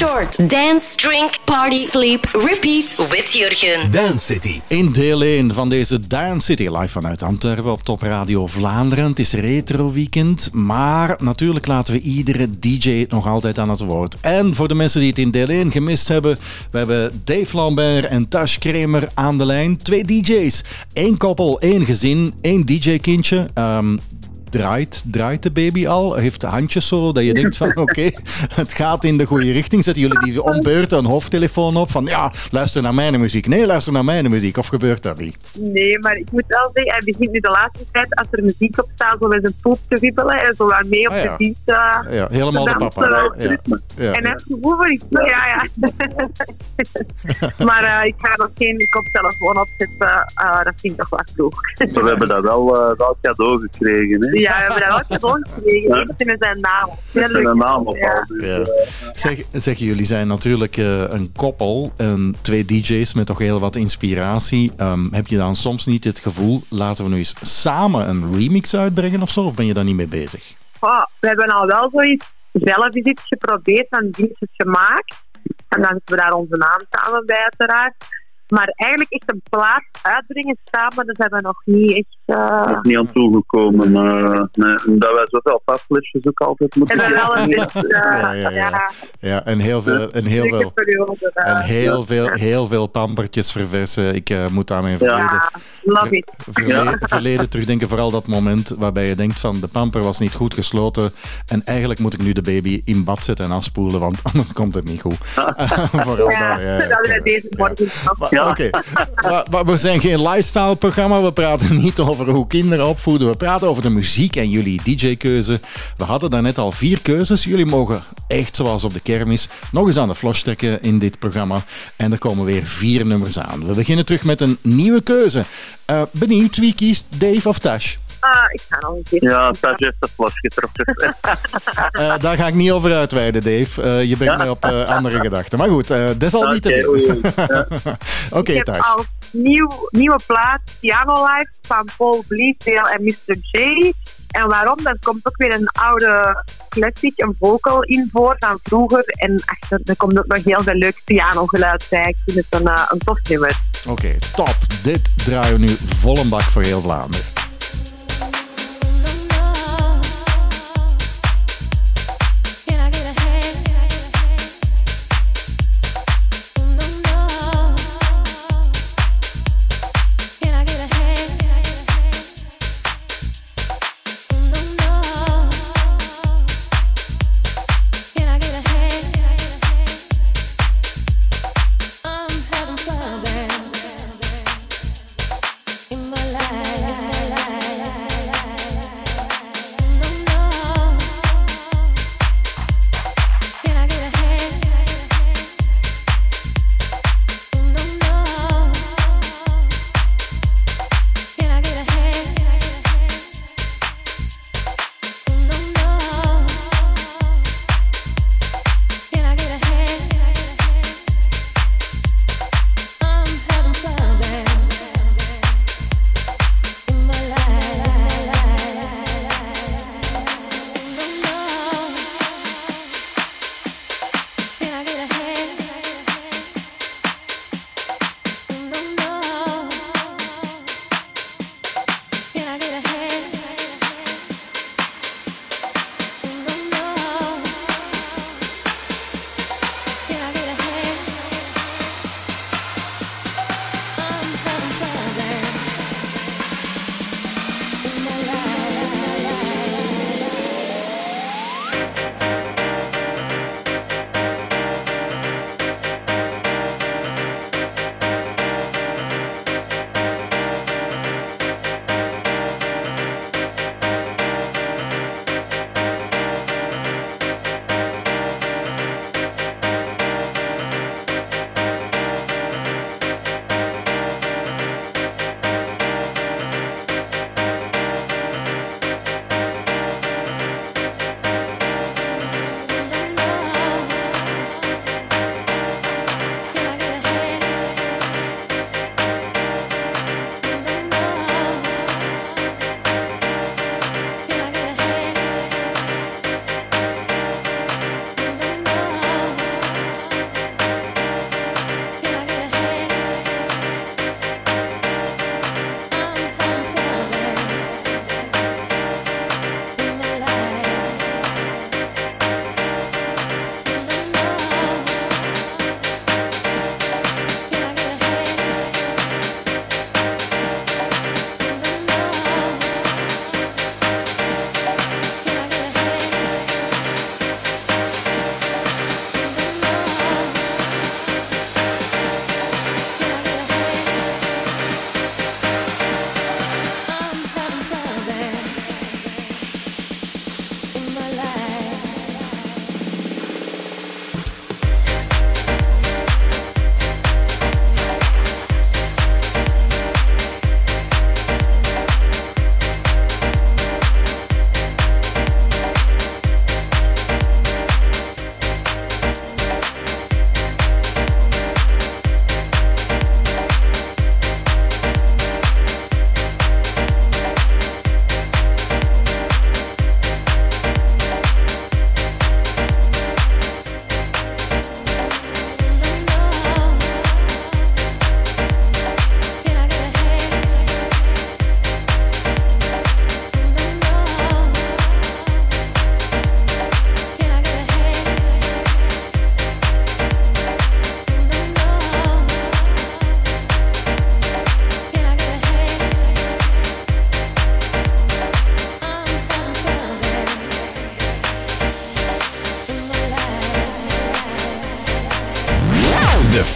Short. Dance, drink, party, sleep, repeat with Jurgen. Dance City. In deel 1 van deze Dance City live vanuit Antwerpen op Top Radio Vlaanderen. Het is retro weekend, maar natuurlijk laten we iedere DJ nog altijd aan het woord. En voor de mensen die het in deel 1 gemist hebben, we hebben Dave Lambert en Tash Kramer aan de lijn. Twee DJ's, één koppel, één gezin, één DJ-kindje. Ehm, draait, draait de baby al? Heeft de handjes zo dat je denkt van oké, het gaat in de goede richting. Zetten jullie die om beurt een hoofdtelefoon op van ja, luister naar mijn muziek. Nee, luister naar mijn muziek. Of gebeurt dat niet? Nee, maar ik moet wel zeggen, hij begint nu de laatste tijd, als er muziek op staat, zo met zijn poep te wiebelen en zo wat mee op Ah, ja. de fiets. eh, Ja, helemaal de papa. Ja, ja, En hij ja. heeft gevoel voor iets. Ja, ja. maar eh, ik ga nog geen koptelefoon opzetten. eh, dat vind ik toch wat vroeg. We hebben dat wel, wel cadeau gekregen. Hè? Ja, we hebben dat wel cadeau gekregen. Ja. Dat is zijn naam. Een naam op. Ja. Ja. eh, Zeg, zeg, jullie zijn natuurlijk eh, een koppel en twee DJ's met toch heel wat inspiratie. Ehm, heb je dan soms niet het gevoel, laten we nu eens samen een remix uitbrengen of zo? Of ben je daar niet mee bezig? Oh, we hebben al wel zoiets zelf eens iets geprobeerd en dingetjes gemaakt. En dan zetten we daar onze naam samen bij, uiteraard. Maar eigenlijk echt een plaat uitbrengen samen, dat hebben we nog niet echt... eh, nog niet aan toegekomen. eh, nee. Dat wij zoveel pasflesjes ook altijd moeten En dan wel een geven. beetje, eh, Ja, ja, ja. ja, Ja, en heel veel, en heel veel, eh. en heel veel, heel veel pampertjes verversen. Ik eh, moet aan mijn verleden, Ja, love it. verleden, verleden terugdenken. Vooral dat moment waarbij je denkt van de pamper was niet goed gesloten. En eigenlijk moet ik nu de baby in bad zetten en afspoelen, want anders komt het niet goed. Vooral Ja, dat, ja, dat ja. deze morgen. Maar, Oké, maar, maar we zijn geen lifestyle-programma. We praten niet over hoe kinderen opvoeden. We praten over de muziek en jullie DJ-keuze. We hadden daarnet al vier keuzes. Jullie mogen echt zoals op de kermis nog eens aan de flos trekken in dit programma. En er komen weer vier nummers aan. We beginnen terug met een nieuwe keuze. Eh, benieuwd, wie kiest Dave of Tash? Ah, ik ga nog een keer. Ja, Taj heeft de fles getrokken. Eh, daar ga ik niet over uitweiden, Dave. Eh, je brengt mij op eh, andere gedachten. Maar goed, eh desalniettemin. Oké, oei, oei. Ja. Oké, ik heb Tash. Nieuw, nieuwe plaat Piano Life van Paul Bleasdale en Mr. J. En waarom? Daar komt ook weer een oude classic, een vocal in voor van vroeger. En achter, er komt ook nog heel veel leuk pianogeluid bij. Ik vind het een, eh, een tof nummer. Oké, top. Dit draaien we nu vol een bak voor heel Vlaanderen.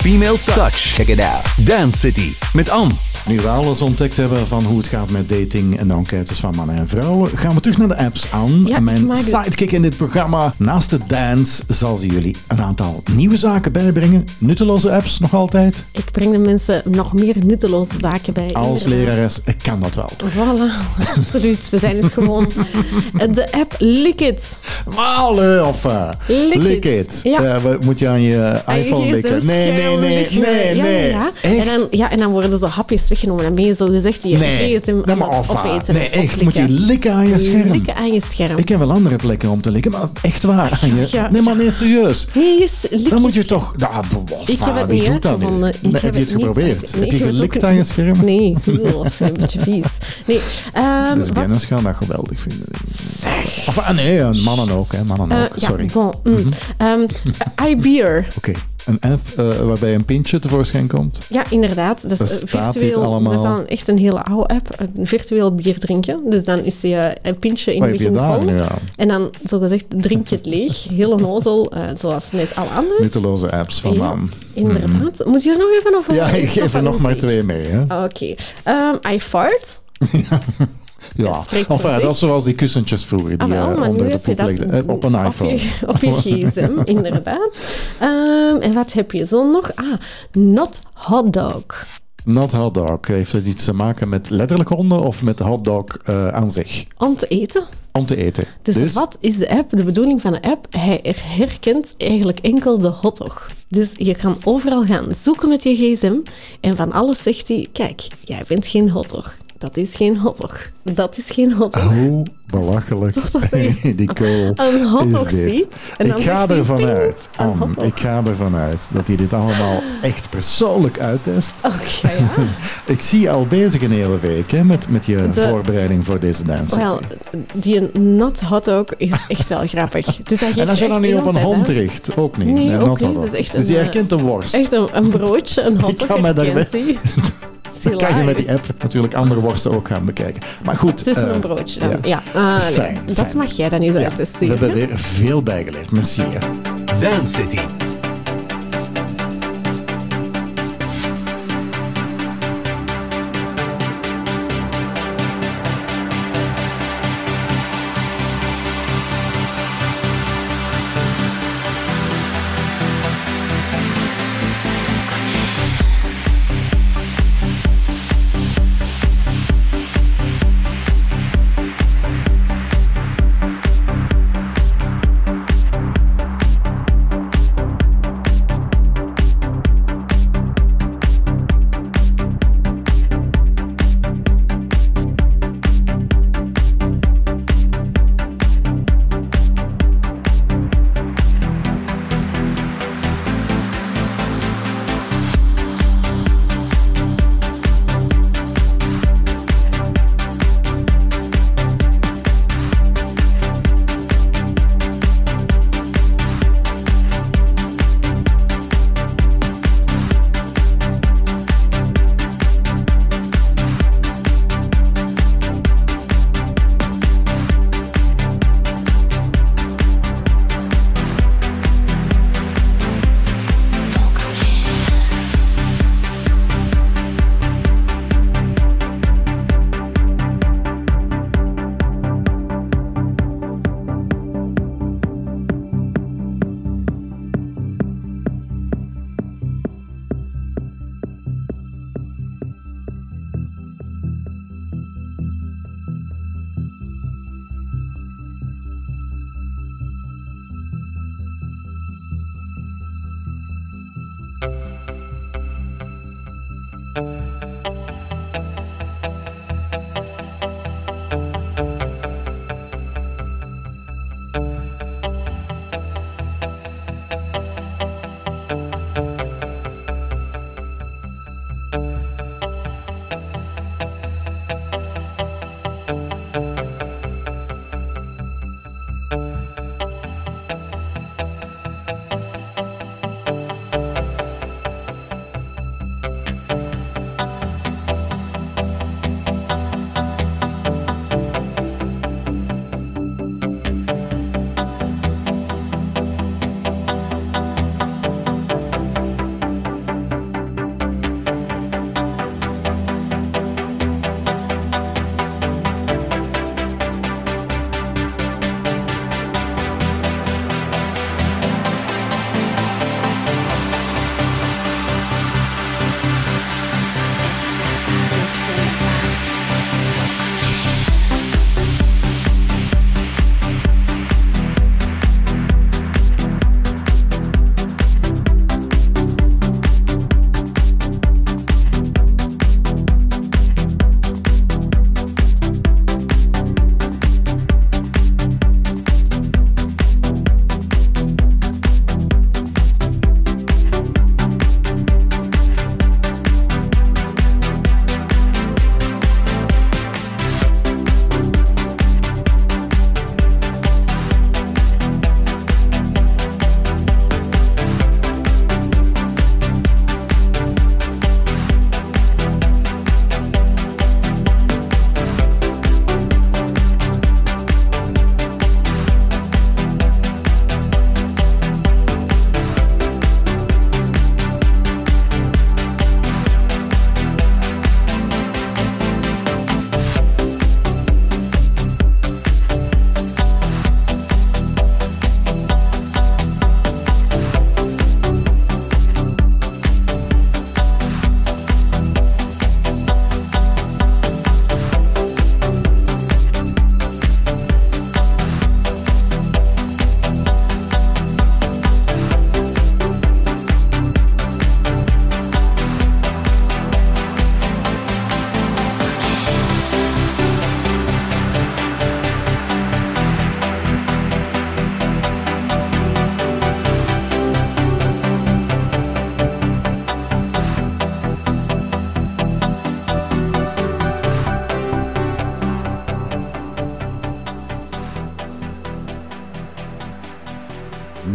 Female touch. Check it out. Dance City met Anne. Nu we alles ontdekt hebben van hoe het gaat met dating en de enquêtes van mannen en vrouwen, gaan we terug naar de apps aan. Ja, en mijn sidekick in dit programma, naast de dance, zal ze jullie een aantal nieuwe zaken bijbrengen. Nutteloze apps nog altijd. Ik breng de mensen nog meer nutteloze zaken bij. Als lerares ik kan dat wel. Voilà, absoluut. We zijn het gewoon. De app Lickit. Allee, of uh, Lick lick it. it. Ja. Eh, moet je aan je iPhone likken? Nee, nee, nee, nee, nee. Ja? En dan, ja, en dan worden zo hapjes weggenomen. Dan ben je zo gezegd je Nee, gsm maar af. opeten. Nee, en echt. Moet je likken aan je scherm. Likken aan je scherm. Ik heb wel andere plekken om te likken, maar echt waar. aan je- ja. Nee, maar nee, serieus. Nee, Dan moet je toch... Nou, bof, Ik heb het niet uitgevonden. Ik Nee, heb heb je het geprobeerd? nee, heb je gelikt aan je scherm? Nee, een beetje vies. Nee, ehm, Dus wat- Lesbiennes gaan dat geweldig vinden. Zeg. Of, ah, nee, en mannen ook. Hè, mannen eh, ook, sorry. bon, mm. Ehm, iBeer. Oké, een app eh, waarbij een pintje tevoorschijn komt. Ja, inderdaad. Dus eh, virtueel. Dat is dan echt een hele oude app. Een virtueel bier drinken. Dus dan is je een pintje in het begin vol. En dan, zogezegd, drink je het leeg. Heel onnozel, eh, zoals net alle anderen. Nutteloze apps van Ja. Inderdaad. Moet je er nog even over Ja, ik geef er nog maar twee mee. Oké. Ehm, I fart. Ja, Dat spreekt of zich. dat is zoals die kussentjes vroeger die Ah, wel, eh, nu onder de heb je dat. Eh, op een op iPhone. je, op je gsm, inderdaad. Ehm, en wat heb je zo nog? Ah, not hot dog. Not hot dog. Heeft het iets te maken met letterlijk honden of met de hotdog eh aan zich? Om te eten. Om te eten. Dus, wat is de app? De bedoeling van de app, hij herkent eigenlijk enkel de hotdog. Dus je kan overal gaan zoeken met je gsm en van alles zegt hij, kijk, jij bent geen hotdog. Dat is geen hotdog. Dat is geen hotdog. Hoe belachelijk die kool een hotdog is dit. ziet en Ik ga ervan uit, een ik ga ervan uit dat hij dit allemaal echt persoonlijk uittest. Oké, ja. Ik zie je al bezig een hele week hè, met, met je De- voorbereiding voor deze dance. Wel, die not hotdog is echt wel grappig. Dus en als je dan niet op een hond richt, ook niet. Nee, ook niet. is echt dus een, je herkent de worst. Echt een, een broodje, een hotdog ga mij daar Dan kan je met die app natuurlijk andere worsten ook gaan bekijken. Maar goed. Tussen eh, een broodje dan. ja. Ja, Ah, nee. Fijn, dat mag jij dan eens Ja, uittesten. we hebben weer veel bijgeleerd. Merci. hè. Dance City.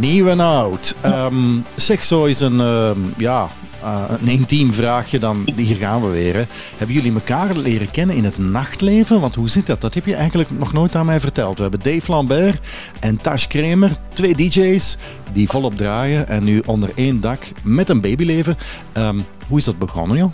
Nieuw en oud. Ehm, zeg zo eens een, ehm, ja, eh, een intiem vraagje dan. Hier gaan we weer. Hebben jullie elkaar leren kennen in het nachtleven? Want hoe zit dat? Dat heb je eigenlijk nog nooit aan mij verteld. We hebben Dave Lambert en Tash Kramer. Twee DJ's die volop draaien. En nu onder één dak met een babyleven. Ehm, hoe is dat begonnen, joh?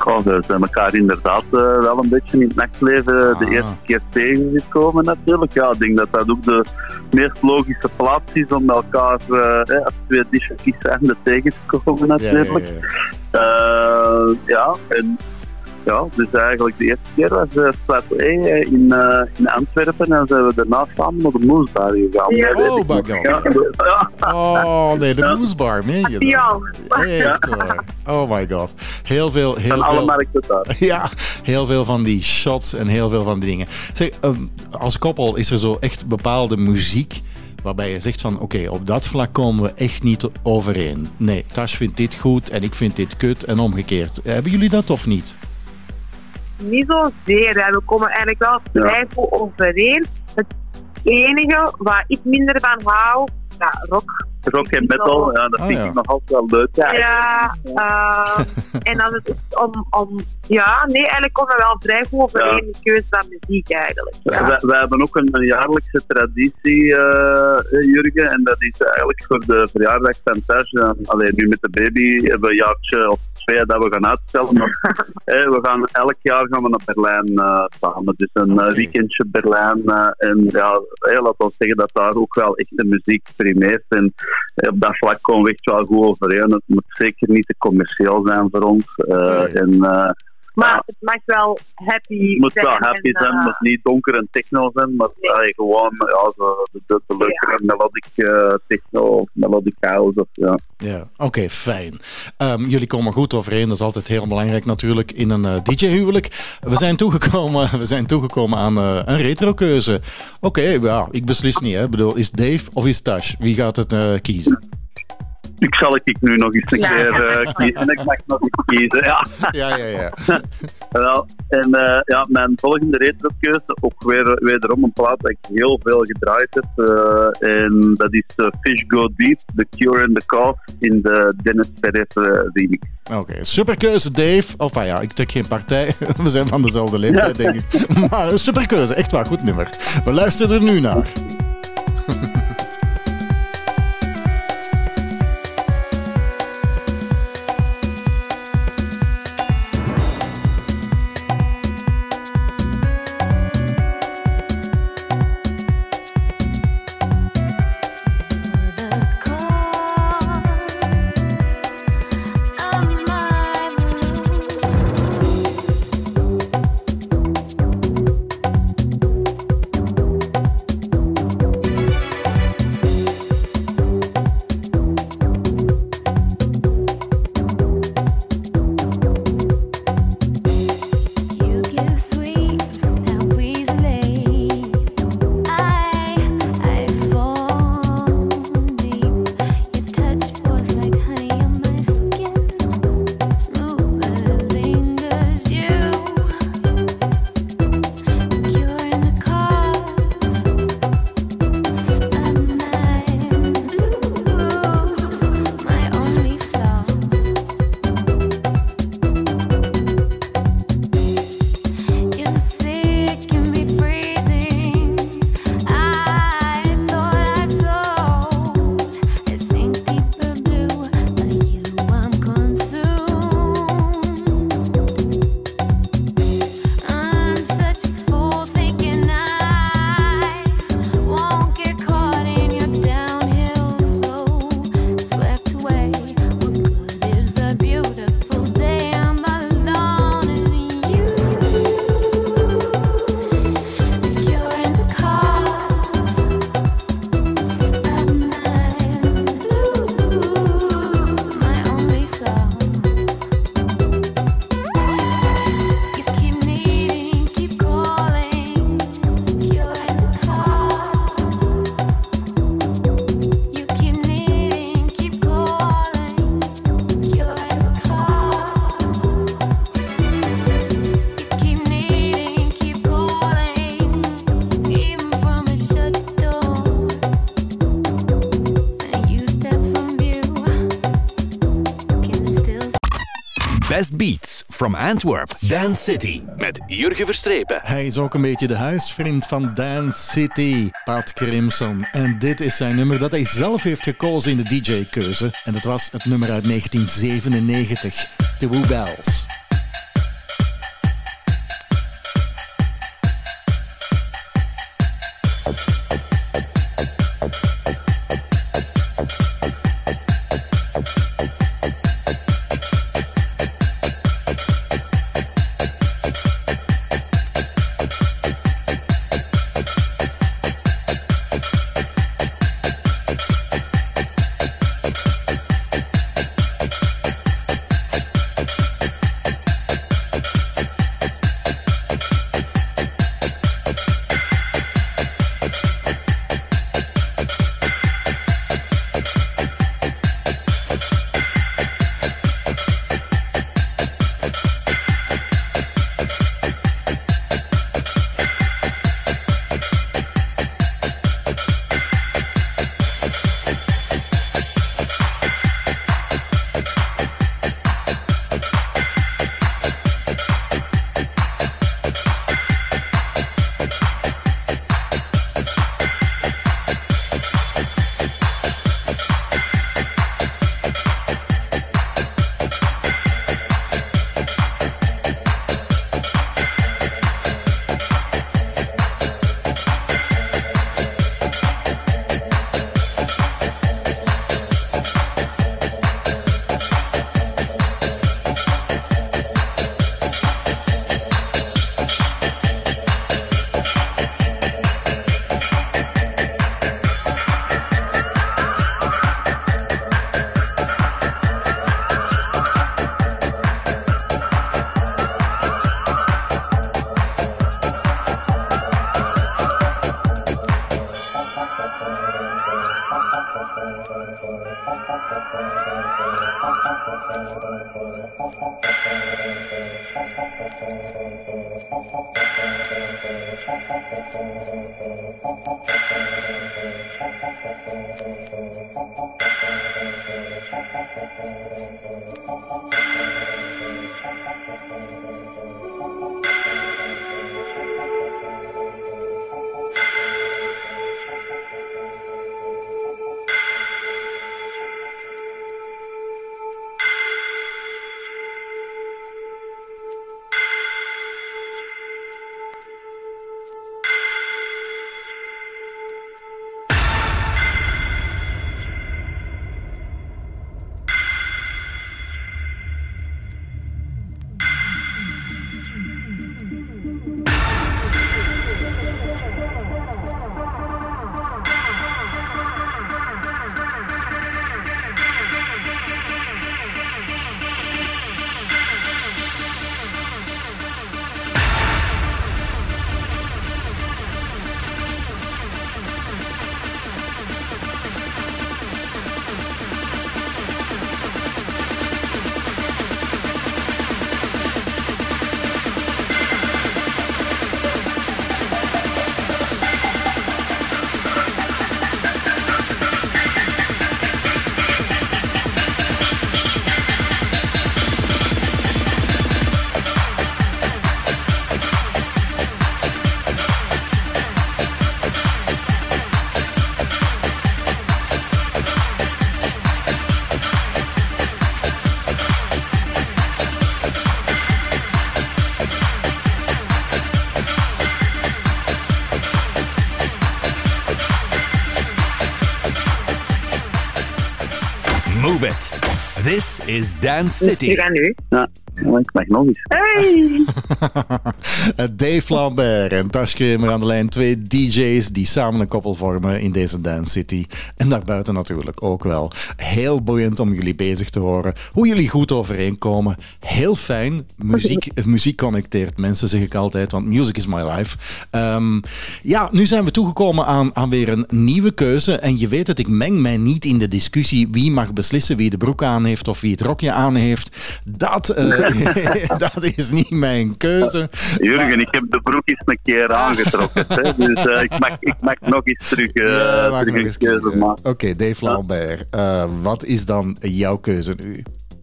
Goh, we zijn elkaar inderdaad eh, wel een beetje in het nachtleven de Ah. eerste keer tegengekomen natuurlijk. Ja, ik denk dat dat ook de meest logische plaats is om elkaar eh, eh, als twee discjockeys zijnde tegen te komen natuurlijk. ja, Eh, ja, en ja, dus eigenlijk de eerste keer was uh, Plateau in, eh, in Antwerpen en zijn we daarna samen naar de Moesbar gegaan. Ja. Oh. Ja, ja. Oh, nee, de Moesbar, meen je dat? Ja. Echt waar. Oh my god. Heel veel, heel Van alle veel. markten daar. Ja, heel veel van die shots en heel veel van die dingen. Zeg, ehm, als koppel is er zo echt bepaalde muziek waarbij je zegt van oké, op dat vlak komen we echt niet overeen. Nee, Tash vindt dit goed en ik vind dit kut en omgekeerd. Hebben jullie dat of niet? Niet zozeer. hè. We komen eigenlijk wel vrij goed overeen. Het enige waar ik minder van hou, ja, rock. Rock en metal, ja, dat Ah, vind ja. ik nog altijd wel leuk. Ja, Ja, eh, en als het is om, om... Ja, nee, eigenlijk komen we wel vrij goed overeen in de keuze van muziek eigenlijk. Wij hebben ook een, een jaarlijkse traditie, eh, eh, Jurgen, en dat is eigenlijk voor de verjaardag van Thuis. Alleen nu met de baby hebben we een jaartje of twee dat we gaan uitstellen. Maar, eh, we gaan, elk jaar gaan we naar Berlijn eh, samen. Dus een weekendje Berlijn. en ja, eh, laat ons zeggen dat daar ook wel echt de muziek primeert. En op dat vlak komen we echt wel goed overeen. Het moet zeker niet te commercieel zijn voor ons. Eh, Nee. En eh, Maar het mag wel happy het moet zijn. wel happy en, zijn, eh, het moet niet donker en techno zijn, maar Nee. allee, gewoon ja, zo, de, de, de leukere melodic eh, techno of melodic house. Of, ja. Ja, oké, fijn. Ehm, jullie komen goed overeen, dat is altijd heel belangrijk natuurlijk in een eh, DJ-huwelijk. We zijn toegekomen, we zijn toegekomen aan eh, een retro-keuze. Oké, ja, ik beslis niet. Hè. Ik bedoel, is Dave of is Tash? Wie gaat het eh, kiezen? Ik zal ik nu nog eens een Ja. keer eh, kiezen. Ik mag nog eens kiezen, ja. Ja, ja, ja. Wel, en eh, ja, mijn volgende retrokeuze, ook weer, wederom een plaat dat ik heel veel gedraaid heb. eh, en dat is Fish Go Deep, The Cure and the Cause in de Dennis Perez remix. Oké, superkeuze Dave. Of ah ja, ik trek geen partij. We zijn van dezelfde leeftijd, denk ik. Maar een superkeuze, echt waar, goed nummer. We luisteren er nu naar. From Antwerp. Dance City met Jurgen Verstrepen. Hij is ook een beetje de huisvriend van Dance City, Pat Crimson. En dit is zijn nummer dat hij zelf heeft gekozen in de DJ-keuze. En dat was het nummer uit 1997, The Woo Bells. Move This is Dance City. Hier aan ah, u. Ja, ik mag nog eens. Hey! Dave Lambert en Tash Kramer aan de lijn. Twee DJ's die samen een koppel vormen in deze Dance City. En daarbuiten natuurlijk ook wel. Heel boeiend om jullie bezig te horen. Hoe jullie goed overeenkomen. Heel fijn. Muziek, muziek connecteert mensen, zeg ik altijd. Want music is my life. Ehm, ja, nu zijn we toegekomen aan, aan weer een nieuwe keuze. En je weet het, ik meng mij niet in de discussie wie mag beslissen wie de broek aan heeft of wie het rokje aan heeft. Dat, eh, dat is niet mijn keuze. Jurgen, ik heb de broek eens een keer aangetrokken. hè, dus eh, ik, mag, ik mag nog eens terug, eh, Ja, terug nog een eens keuze maken. Oké, Dave Lambert. eh, wat is dan jouw keuze nu?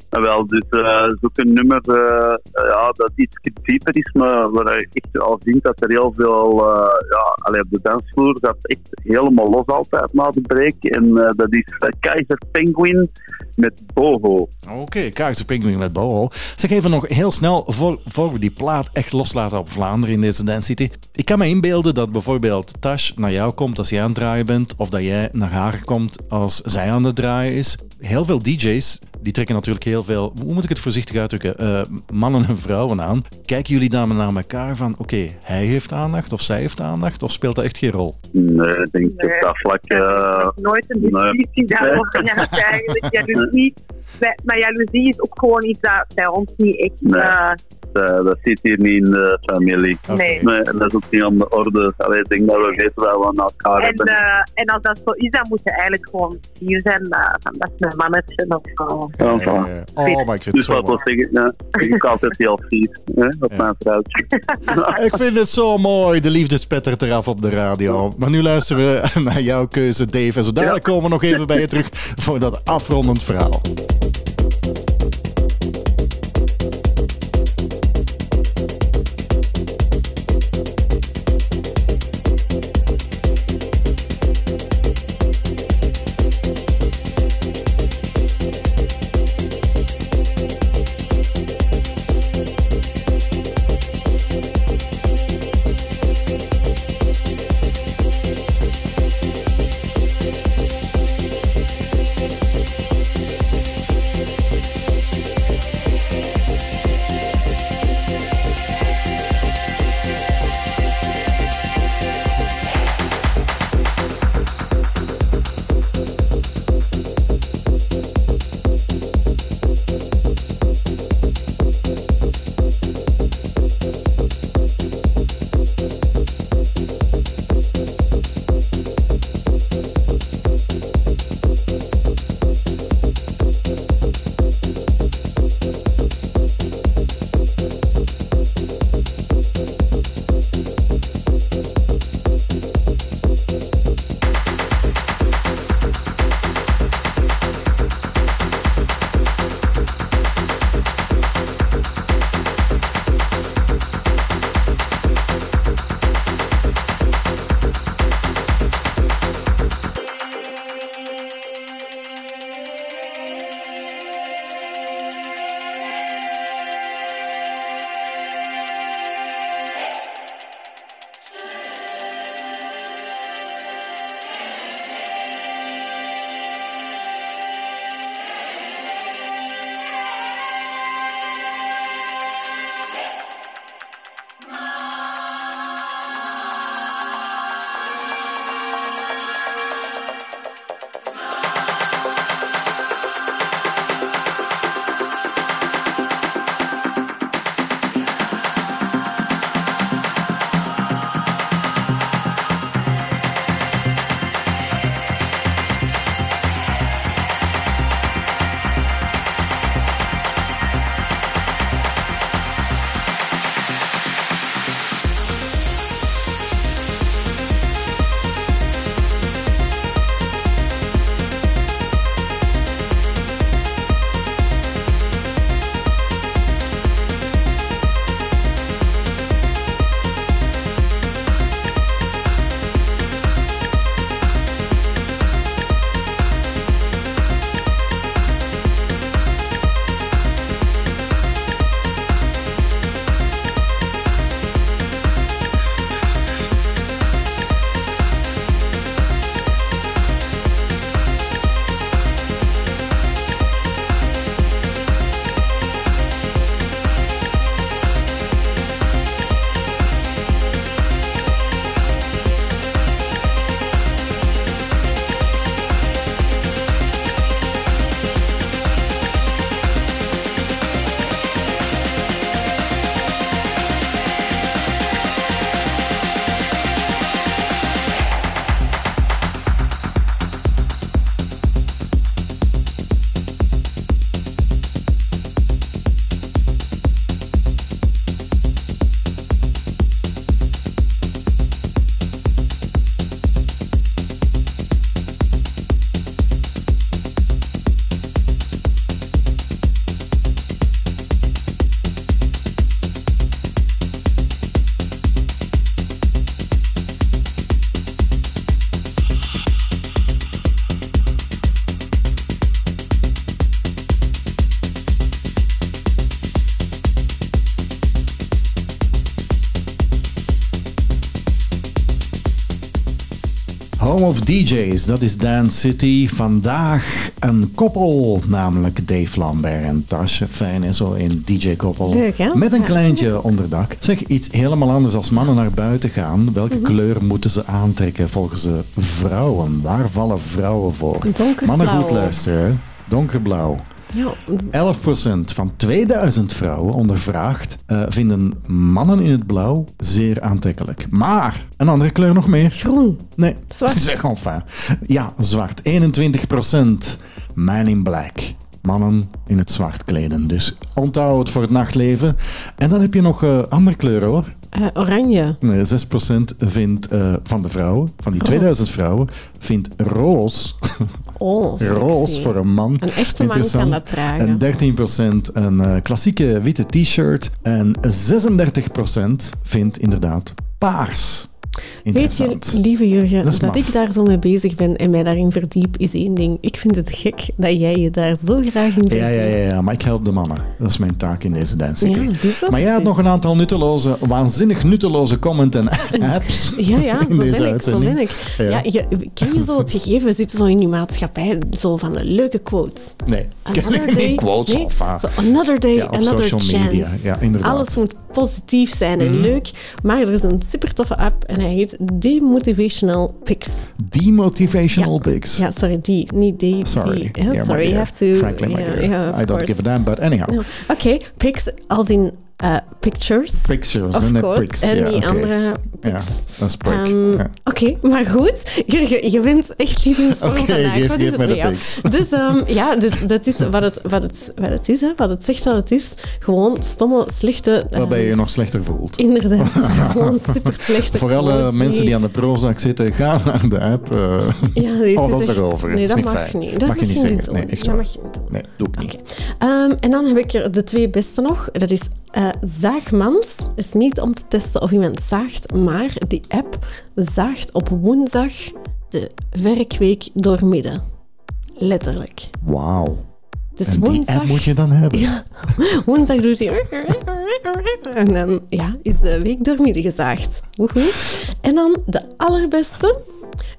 En wel, dus eh zoek een nummer eh, eh, ja, dat iets dieper is, maar waar je echt al ziet dat er heel veel, eh, ja, allee, op de dansvloer gaat echt helemaal los altijd na de break. En eh, dat is eh, Keizer Penguin met Boho. Oké, Keizer Penguin met Boho. Zeg even nog heel snel, voor, voor we die plaat echt loslaten op Vlaanderen in deze Dance City. Ik kan me inbeelden dat bijvoorbeeld Tash naar jou komt als jij aan het draaien bent, of dat jij naar haar komt als zij aan het draaien is. Heel veel DJ's, die trekken natuurlijk heel veel, hoe moet ik het voorzichtig uitdrukken, eh, mannen en vrouwen aan. Kijken jullie dan naar elkaar van, oké, hij heeft aandacht of zij heeft aandacht, of speelt dat echt geen rol? Nee, ik denk Nee. op dat vlak... eh, nooit een nee. discussie daarover gehad eigenlijk. Jaloezie, bij- maar jaloezie is ook gewoon iets dat bij ons niet echt... Nee. eh, dat, dat zit hier niet in de familie. Nee. Dat is ook niet aan de orde. Allee, ik denk dat we weten wat we aan elkaar en, hebben. eh, en als dat zo is, dan moet je eigenlijk gewoon hier zijn. eh, dat is mijn mannetje of zo. Ja. Oh, maar ik vind het Dus zo wat ja, ik ook altijd heel hè, op mijn vrouwtje. Ik vind het zo mooi, de liefde spettert eraf op de radio. Maar nu luisteren we naar jouw keuze, Dave. En zo dadelijk komen we nog even bij je terug voor dat afrondend verhaal. thank you of DJs, dat is Dance City. Vandaag een koppel, namelijk Dave Lambert en Tasje. Fijn en zo, een DJ-koppel. Leuk, hè? Met een Ja. kleintje onderdak. Zeg, iets helemaal anders als mannen naar buiten gaan. Welke Mhm. kleur moeten ze aantrekken volgens de vrouwen? Waar vallen vrouwen voor? Donkerblauw. Mannen goed luisteren, hè? donkerblauw. Ja, 11% van 2000 vrouwen ondervraagd eh, vinden mannen in het blauw zeer aantrekkelijk. Maar een andere kleur nog meer. groen. Nee, Zwart. zeg enfin. Ja, zwart. 21% man in black. Mannen in het zwart kleden. Dus onthoud het voor het nachtleven. En dan heb je nog eh, andere kleuren hoor. Eh, oranje. Nee, 6% vindt van de vrouwen, van die 2000 vrouwen, vindt roze. Oh, roze voor een man. Een echte man kan dat dragen. En 13% een eh, klassieke witte t-shirt. En 36% vindt inderdaad paars. Weet je, lieve Jurgen, Dat ik daar zo mee bezig ben en mij daarin verdiep, is één ding. Ik vind het gek dat jij je daar zo graag in verdiept. Ja, ja, ja, ja, maar ik help de mannen. Dat is mijn taak in deze Dance City. Ja, maar jij had nog een aantal nutteloze, waanzinnig nutteloze comment en apps Ja, ja, in zo deze ben ik, zo ben ik. Ja. Ja. je, ken je zo het gegeven? We zitten zo in die maatschappij, zo van leuke quotes. Nee, Another day, quotes nee, of... ah, another day, another social chance. media. Ja, inderdaad. Alles moet positief zijn en leuk. Maar er is een super toffe app en hij heet Demotivational Pics. Demotivational Ja. pics. Ja, sorry, die, niet die. Sorry. Die? Yeah, sorry, you have to... Frankly, my yeah, dear. yeah, I don't course. give a damn, but anyhow. No. Oké, pics als in eh, pictures. Pictures, of en course. En ja, die andere Ja, dat is prik. Ehm, ja. Oké, maar goed. Jurgen, je bent echt in vorm Oké, vandaag. geef- Wat geef is de pics. Dus ehm, ja, dus dat is wat het, wat, het, wat het is, hè. wat het zegt dat het is. Gewoon stomme, slechte... ehm, Waarbij je je nog slechter voelt. Inderdaad, gewoon super slechte Voor alle mensen die aan de Prozac zitten, ga naar de app. eh Ja, het alles is echt- erover. Nee, dat mag fijn. niet. Dat mag je niet zeggen. Nee, echt dat mag je niet. Nee, doe ik niet. Ehm, en dan heb ik er de twee beste nog. Dat is eh, Zaagmans. is niet om te testen of iemand zaagt, maar die app zaagt op woensdag de werkweek doormidden. Letterlijk. Wauw. Dus en die woensdag... app moet je dan hebben. Ja, woensdag doet hij... En dan ja, is de week doormidden gezaagd. Woehoe. En dan de allerbeste,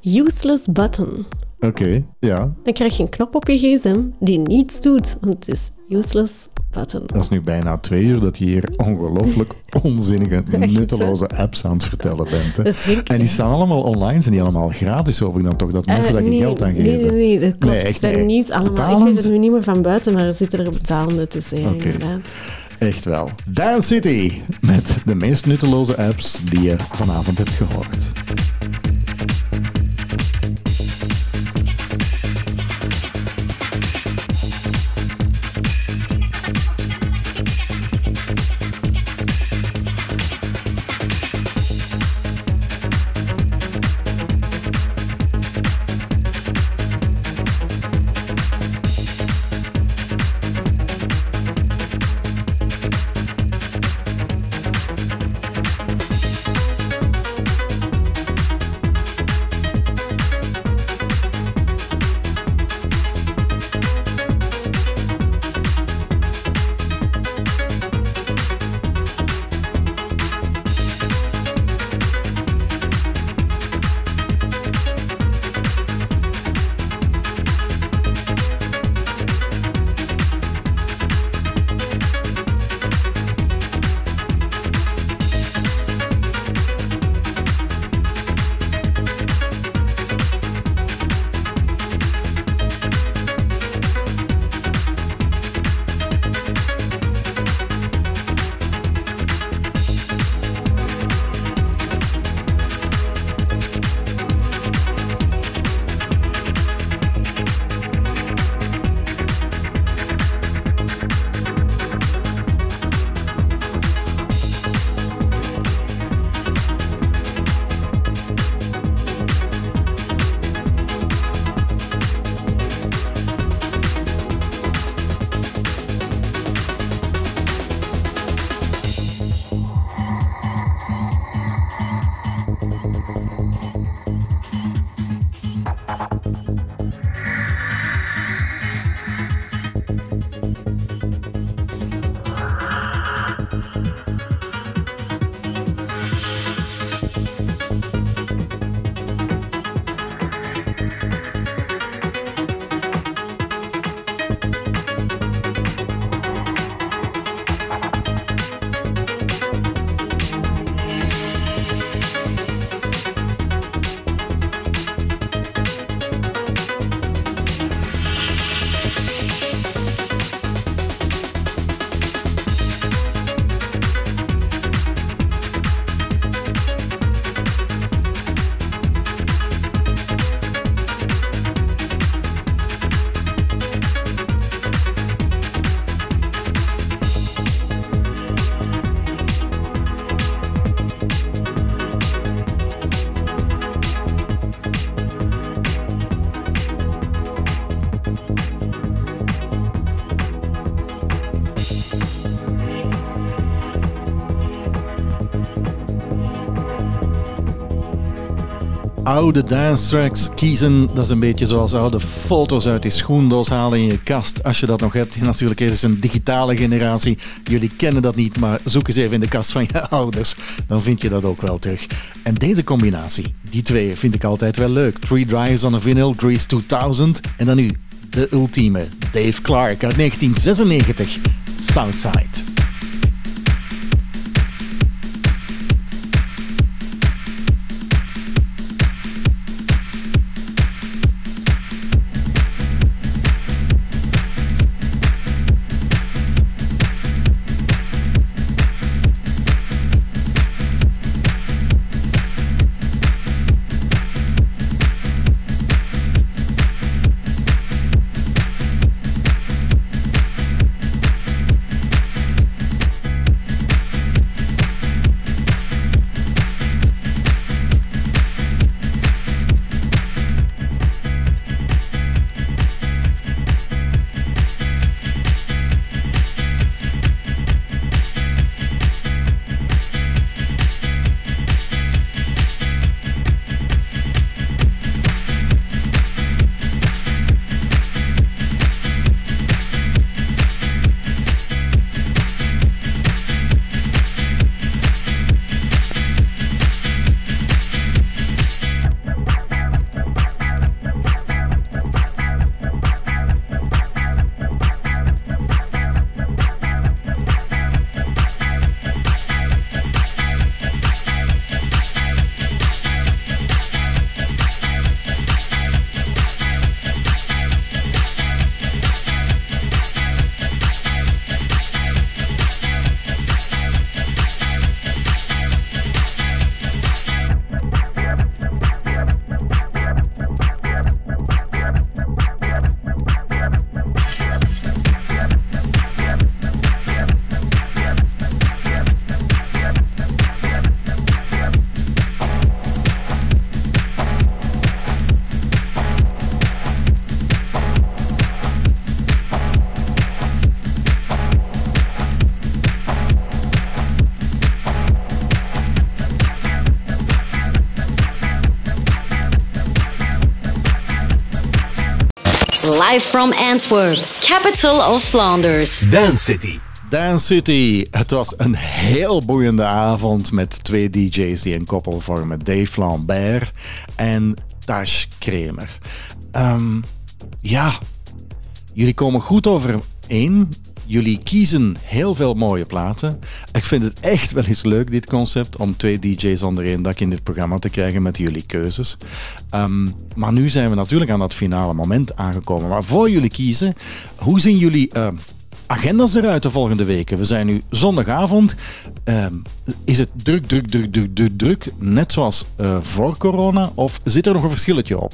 useless button. Oké, ja. Dan krijg je een knop op je gsm die niets doet, want het is useless button. Dat is nu bijna twee uur dat je hier ongelooflijk onzinnige, nutteloze apps aan het vertellen bent. Hè. Dat En die staan allemaal online. Zijn die allemaal gratis, hoop ik dan toch? Dat mensen Eh, daar geen nee, geld aan nee, geven? Nee, nee, dat klopt. Nee, echt zijn nee. niet allemaal... Ik weet het nu niet meer van buiten, maar er zitten er betalende tussen, ja, inderdaad. Echt wel. Dance City met de meest nutteloze apps die je vanavond hebt gehoord. Oude dance tracks kiezen. Dat is een beetje zoals oude foto's uit die schoendoos halen in je kast. Als je dat nog hebt. Natuurlijk is een digitale generatie. Jullie kennen dat niet, maar zoek eens even in de kast van je ouders. Dan vind je dat ook wel terug. En deze combinatie, die twee, vind ik altijd wel leuk. Three Drives on a Vinyl, Grease 2000. En dan nu de ultieme Dave Clark uit 1996, Southside. Live from Antwerp, capital of Flanders. Dance City. Dance City. Het was een heel boeiende avond met twee DJ's die een koppel vormen. Dave Lambert en Tash Kramer. Ehm, ja, jullie komen goed overeen. Jullie kiezen heel veel mooie platen. Ik vind het echt wel eens leuk, dit concept, om twee DJ's onder één dak in dit programma te krijgen met jullie keuzes. Ehm, maar nu zijn we natuurlijk aan dat finale moment aangekomen. Maar voor jullie kiezen, hoe zien jullie ehm, agendas eruit de volgende weken? We zijn nu zondagavond. Ehm, is het druk, druk, druk, druk, druk, druk, net zoals eh, voor corona? Of zit er nog een verschilletje op?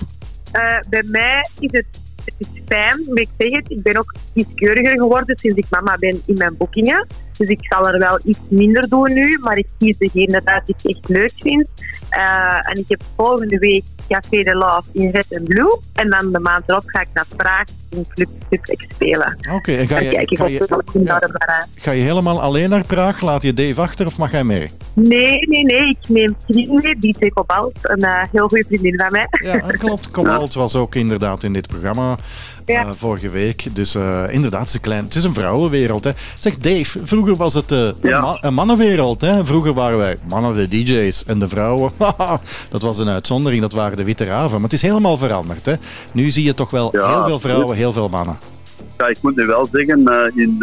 Eh, bij mij is het, het is fijn, maar ik zeg het, ik ben ook kieskeuriger geworden sinds ik mama ben in mijn boekingen. Dus ik zal er wel iets minder doen nu, maar ik kies degene dat ik echt leuk vind. Eh, en ik heb volgende week Café de Love in Red en Blue. En dan de maand erop ga ik naar Praag in Club Suplex spelen. Oké, en ga Dan je, kijk ik ga, je, ga helemaal alleen naar Praag? Laat je Dave achter of mag hij mee? Nee, nee, nee. Ik neem vrienden mee. DJ Cobalt, een eh, heel goede vriendin van mij. Ja, dat klopt. Cobalt was ook inderdaad in dit programma Ja. eh, vorige week. Dus eh, inderdaad, het is, een klein, het is een vrouwenwereld. Hè. Zeg Dave, vroeger was het eh, een, ma- een mannenwereld. Hè. Vroeger waren wij mannen de DJ's en de vrouwen. dat was een uitzondering, dat waren de witte raven. Maar het is helemaal veranderd. Hè. Nu zie je toch wel Ja, heel veel vrouwen, heel veel mannen. Ja, ik moet nu wel zeggen, eh, in,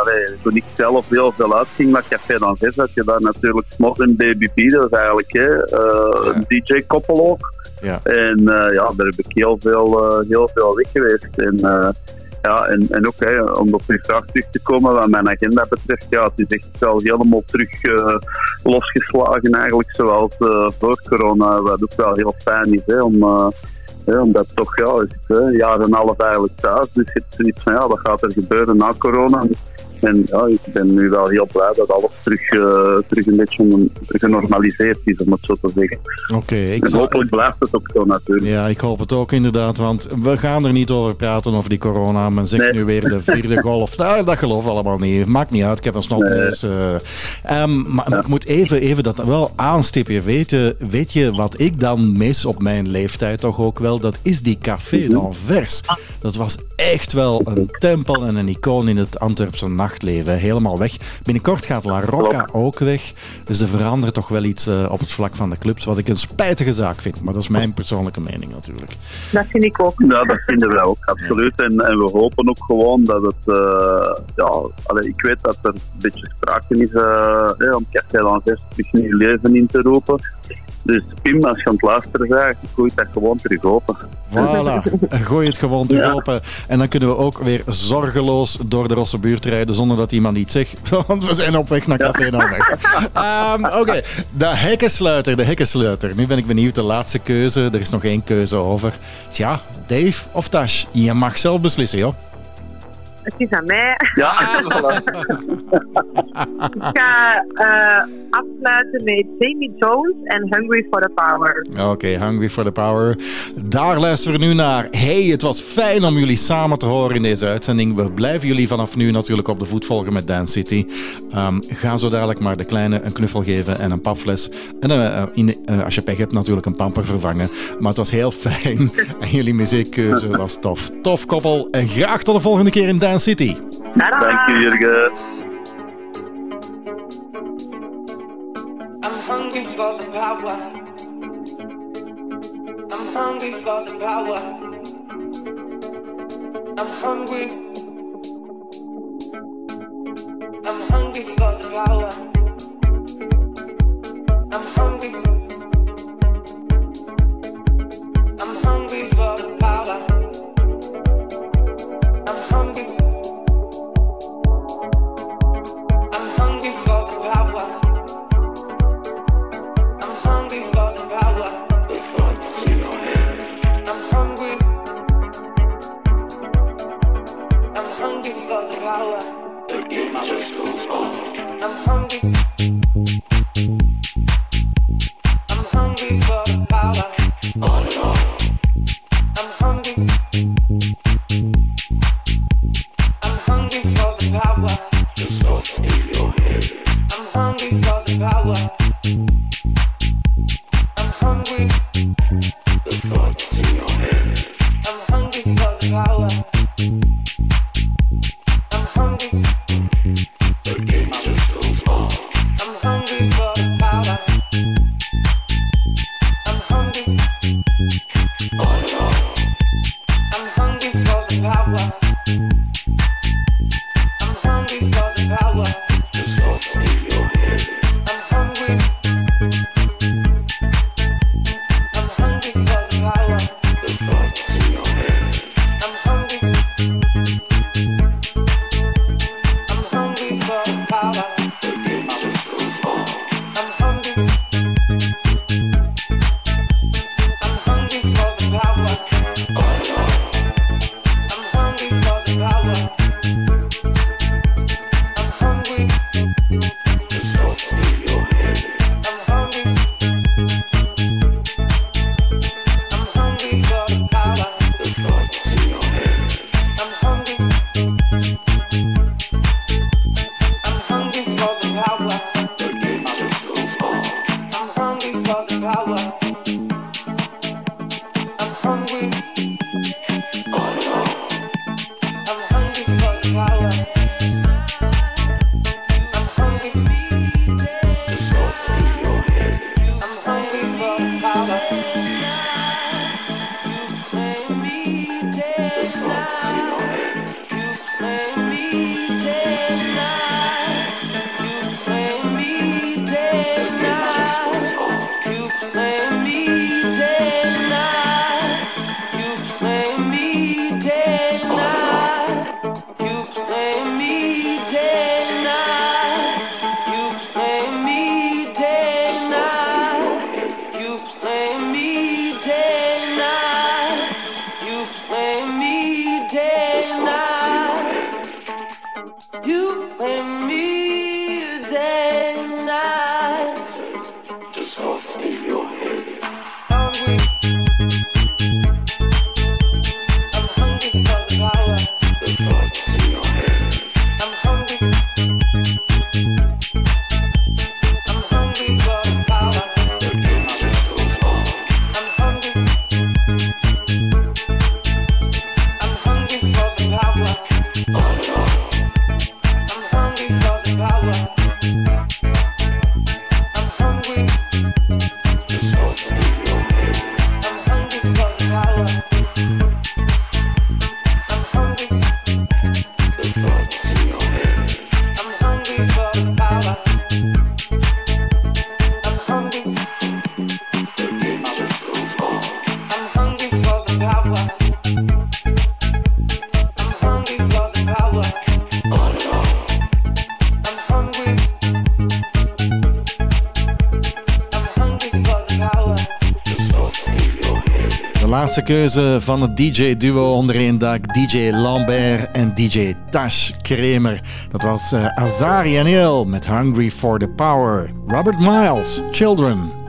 allee, toen ik zelf heel veel uitging met Café d'Anvers, had je daar natuurlijk Smot en Baby P, dat is eigenlijk hè, eh, een DJ-koppel ook. Ja. En ja, daar heb ik heel veel, heel veel weg geweest. En, ja, en, en ook hè, om op uw vraag terug te komen wat mijn agenda betreft, ja, het is echt wel helemaal terug eh, losgeslagen eigenlijk, zoals eh, voor corona, wat ook wel heel fijn is, hè, om... eh, ja, omdat toch, ja, het, hè, jaar en half eigenlijk thuis. Dus je hebt zoiets van, ja, wat gaat er gebeuren na corona? En ja, ik ben nu wel heel blij dat alles terug, eh, terug een beetje genormaliseerd is, om het zo te zeggen. Oké, ik En zal- hopelijk blijft het ook zo natuurlijk. Ja, ik hoop het ook inderdaad, want we gaan er niet over praten over die corona. Men zegt Nee. nu weer de vierde golf. Nou, dat geloof ik allemaal niet. Maakt niet uit, ik heb een snotneus. eh. Ehm, maar, ik moet even, even dat wel aanstippen. Weet je, weet je wat ik dan mis op mijn leeftijd toch ook wel? Dat is die Café d'Anvers. Dat was echt wel een tempel en een icoon in het Antwerpse nachtleven. Helemaal weg. Binnenkort gaat La Rocca ook weg. Dus er verandert toch wel iets eh, op het vlak van de clubs. Wat ik een spijtige zaak vind. Maar dat is mijn persoonlijke mening natuurlijk. Dat vind ik ook. Ja, dat vinden wij ook, absoluut. En, en we hopen ook gewoon dat het... eh, ja, allee, ik weet dat er een beetje sprake is eh, hè, om Café d'Anvers terug nieuw leven in te roepen. Dus Pim, als je aan het luisteren bent, gooi dat gewoon terug open. Voilà, gooi het gewoon terug Ja. open. En dan kunnen we ook weer zorgeloos door de Rosse buurt rijden zonder dat iemand iets zegt. Want we zijn op weg naar Café Nauwweg. Ehm Oké, de hekkensluiter, de hekkensluiter. Nu ben ik benieuwd, de laatste keuze. Er is nog één keuze over. Tja, Dave of Tash? Je mag zelf beslissen, joh. Het is aan mij. Ja, voilà. Ik ga eh, afsluiten met Jamie Jones en Hungry for the Power. Oké, Hungry for the Power. Daar luisteren we nu naar. Hey, het was fijn om jullie samen te horen in deze uitzending. We blijven jullie vanaf nu natuurlijk op de voet volgen met Dance City. Ehm, ga zo dadelijk maar de kleine een knuffel geven en een papfles. En eh, eh, in, als je pech hebt natuurlijk een pamper vervangen. Maar het was heel fijn. En jullie muziekkeuze was tof. Tof koppel. En graag tot de volgende keer in Dance City. Dank je, Jurgen. I'm hungry for the power. I'm hungry for the power. I'm hungry. I'm hungry for the power. I'm hungry. I'm hungry for the power. Laatste keuze van het DJ-duo onder één dak. DJ Lambert en DJ Tash Kramer. Dat was eh, Azari en met Hungry for the Power. Robert Miles, Children.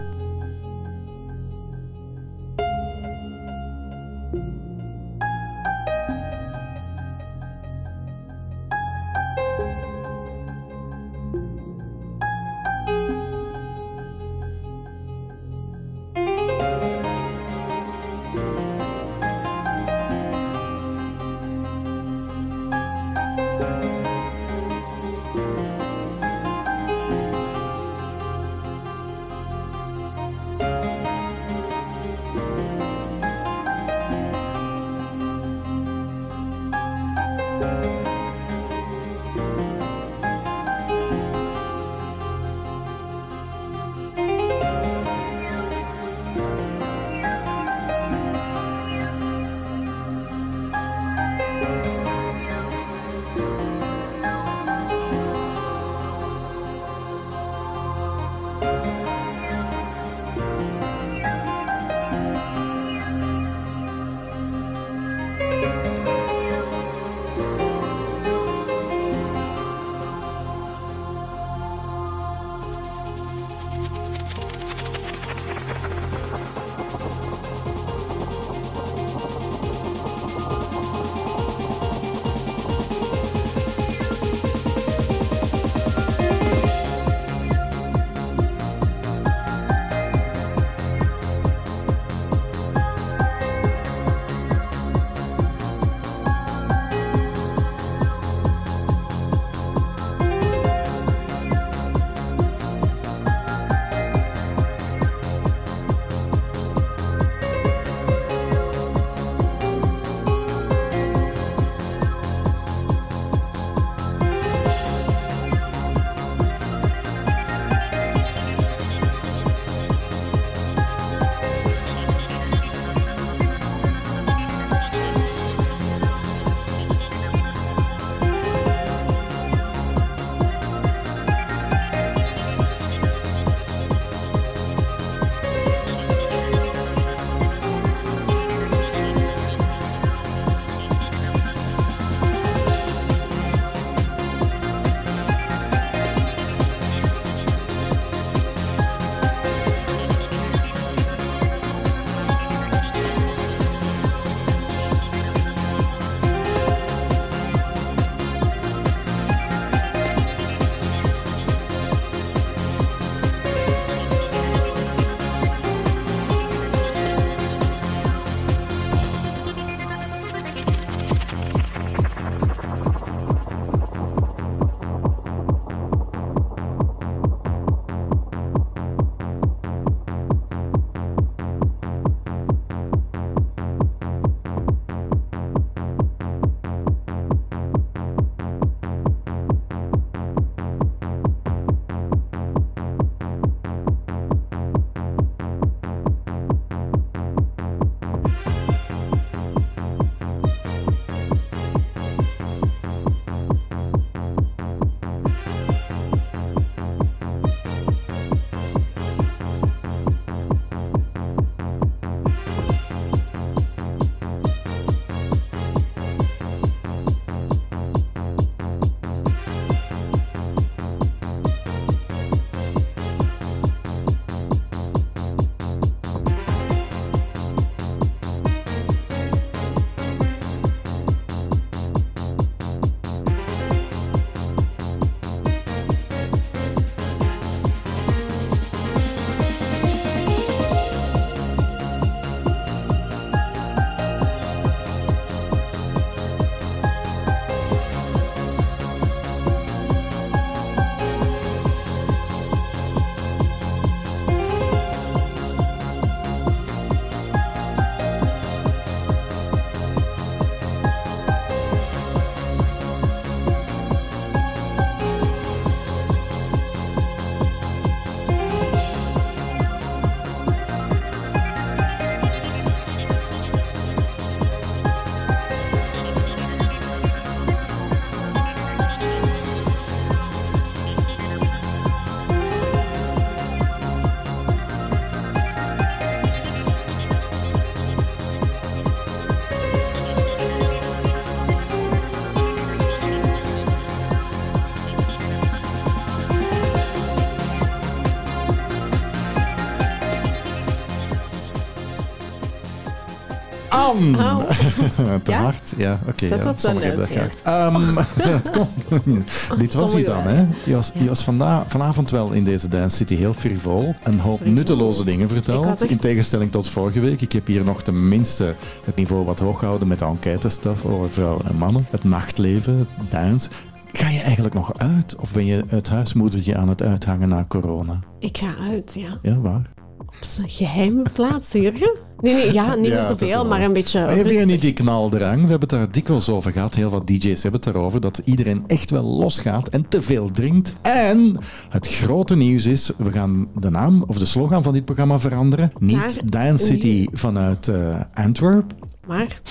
Te Ja? hard? Ja, oké. Dat ja, was sommigen wel hebben dat leuk, graag. Kon- Dit was hij dan, hè? Je was, je was vanda- vanavond wel in deze Dance City heel frivol. Een hoop Frivol. nutteloze dingen verteld. echt- In tegenstelling tot vorige week. Ik heb hier nog tenminste het niveau wat hoog gehouden met de enquêtestuff over vrouwen en mannen. Het nachtleven, dance. Ga je eigenlijk nog uit? Of ben je het huismoedertje aan het uithangen na corona? Ik ga uit, ja. Ja, waar? Op zijn geheime plaats, Jurgen. Nee, nee, ja, niet Ja, zoveel, maar een beetje Maar heb rustig. niet die knaldrang? We hebben het daar dikwijls over gehad. Heel wat DJ's hebben het daarover. Dat iedereen echt wel losgaat en te veel drinkt. En het grote nieuws is, we gaan de naam of de slogan van dit programma veranderen. Niet Dance City vanuit eh, Antwerp. Maar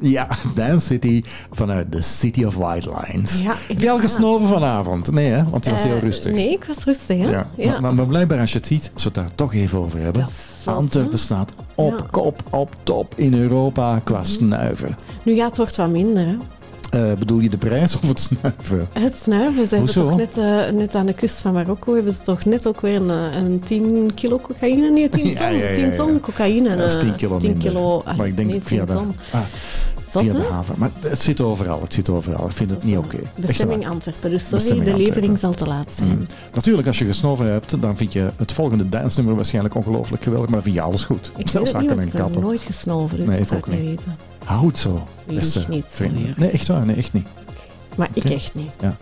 Ja, Dance City vanuit de City of White Lines. Ja, Heb je al gesnoven vanavond? Nee, hè? Want je was heel eh, rustig. Nee, ik was rustig, hè? Ja, Maar, maar, maar blijkbaar als je het ziet, als we het daar toch even over hebben. Antwerpen staat op Ja. Mhm. kop, op top in Europa qua snuiven. Nu gaat het wordt wat minder, hè? Eh, bedoel je de prijs of het snuiven? Het snuiven, ze hebben toch net, eh, net aan de kust van Marokko hebben ze toch net ook weer een, eh, een 10 kilo cocaïne? Nee, 10 ton, Ja, ja, ja, 10 ton cocaïne. Dat is eh, 10 kilo 10 minder. kilo, ah, maar ik denk nee, via 10 de, ton. ah, Zot, via de haven. Maar het zit overal, het zit overal. Ik vind het niet oké. Bestemming. Antwerpen, dus sorry, Bestemming de Antwerpen. levering zal te laat zijn. Mm. Natuurlijk, als je gesnoven hebt, dan vind je het volgende dansnummer waarschijnlijk ongelooflijk geweldig, maar dan vind je alles goed. Ik Zelfs hakken en ik heb kappen. nooit gesnoven, dus Nee, ik zou niet weten. Houd zo, beste niet, vrienden. Nee, echt waar, nee, echt niet. Maar ik echt niet. Ja.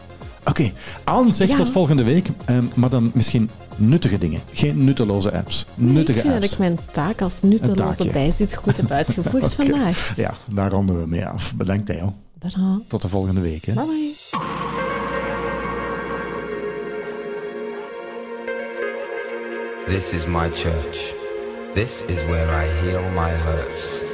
Oké, Aan zegt Ja. tot volgende week, ehm, maar dan misschien nuttige dingen. Geen nutteloze apps. Nuttige ik vind apps. dat ik mijn taak als nutteloze bijzit goed heb uitgevoerd vandaag. Ja, daar ronden we mee af. Bedankt, Theo. Tada. Tot de volgende week. Hè. Bye bye. This is my church. This is where I heal my hurts.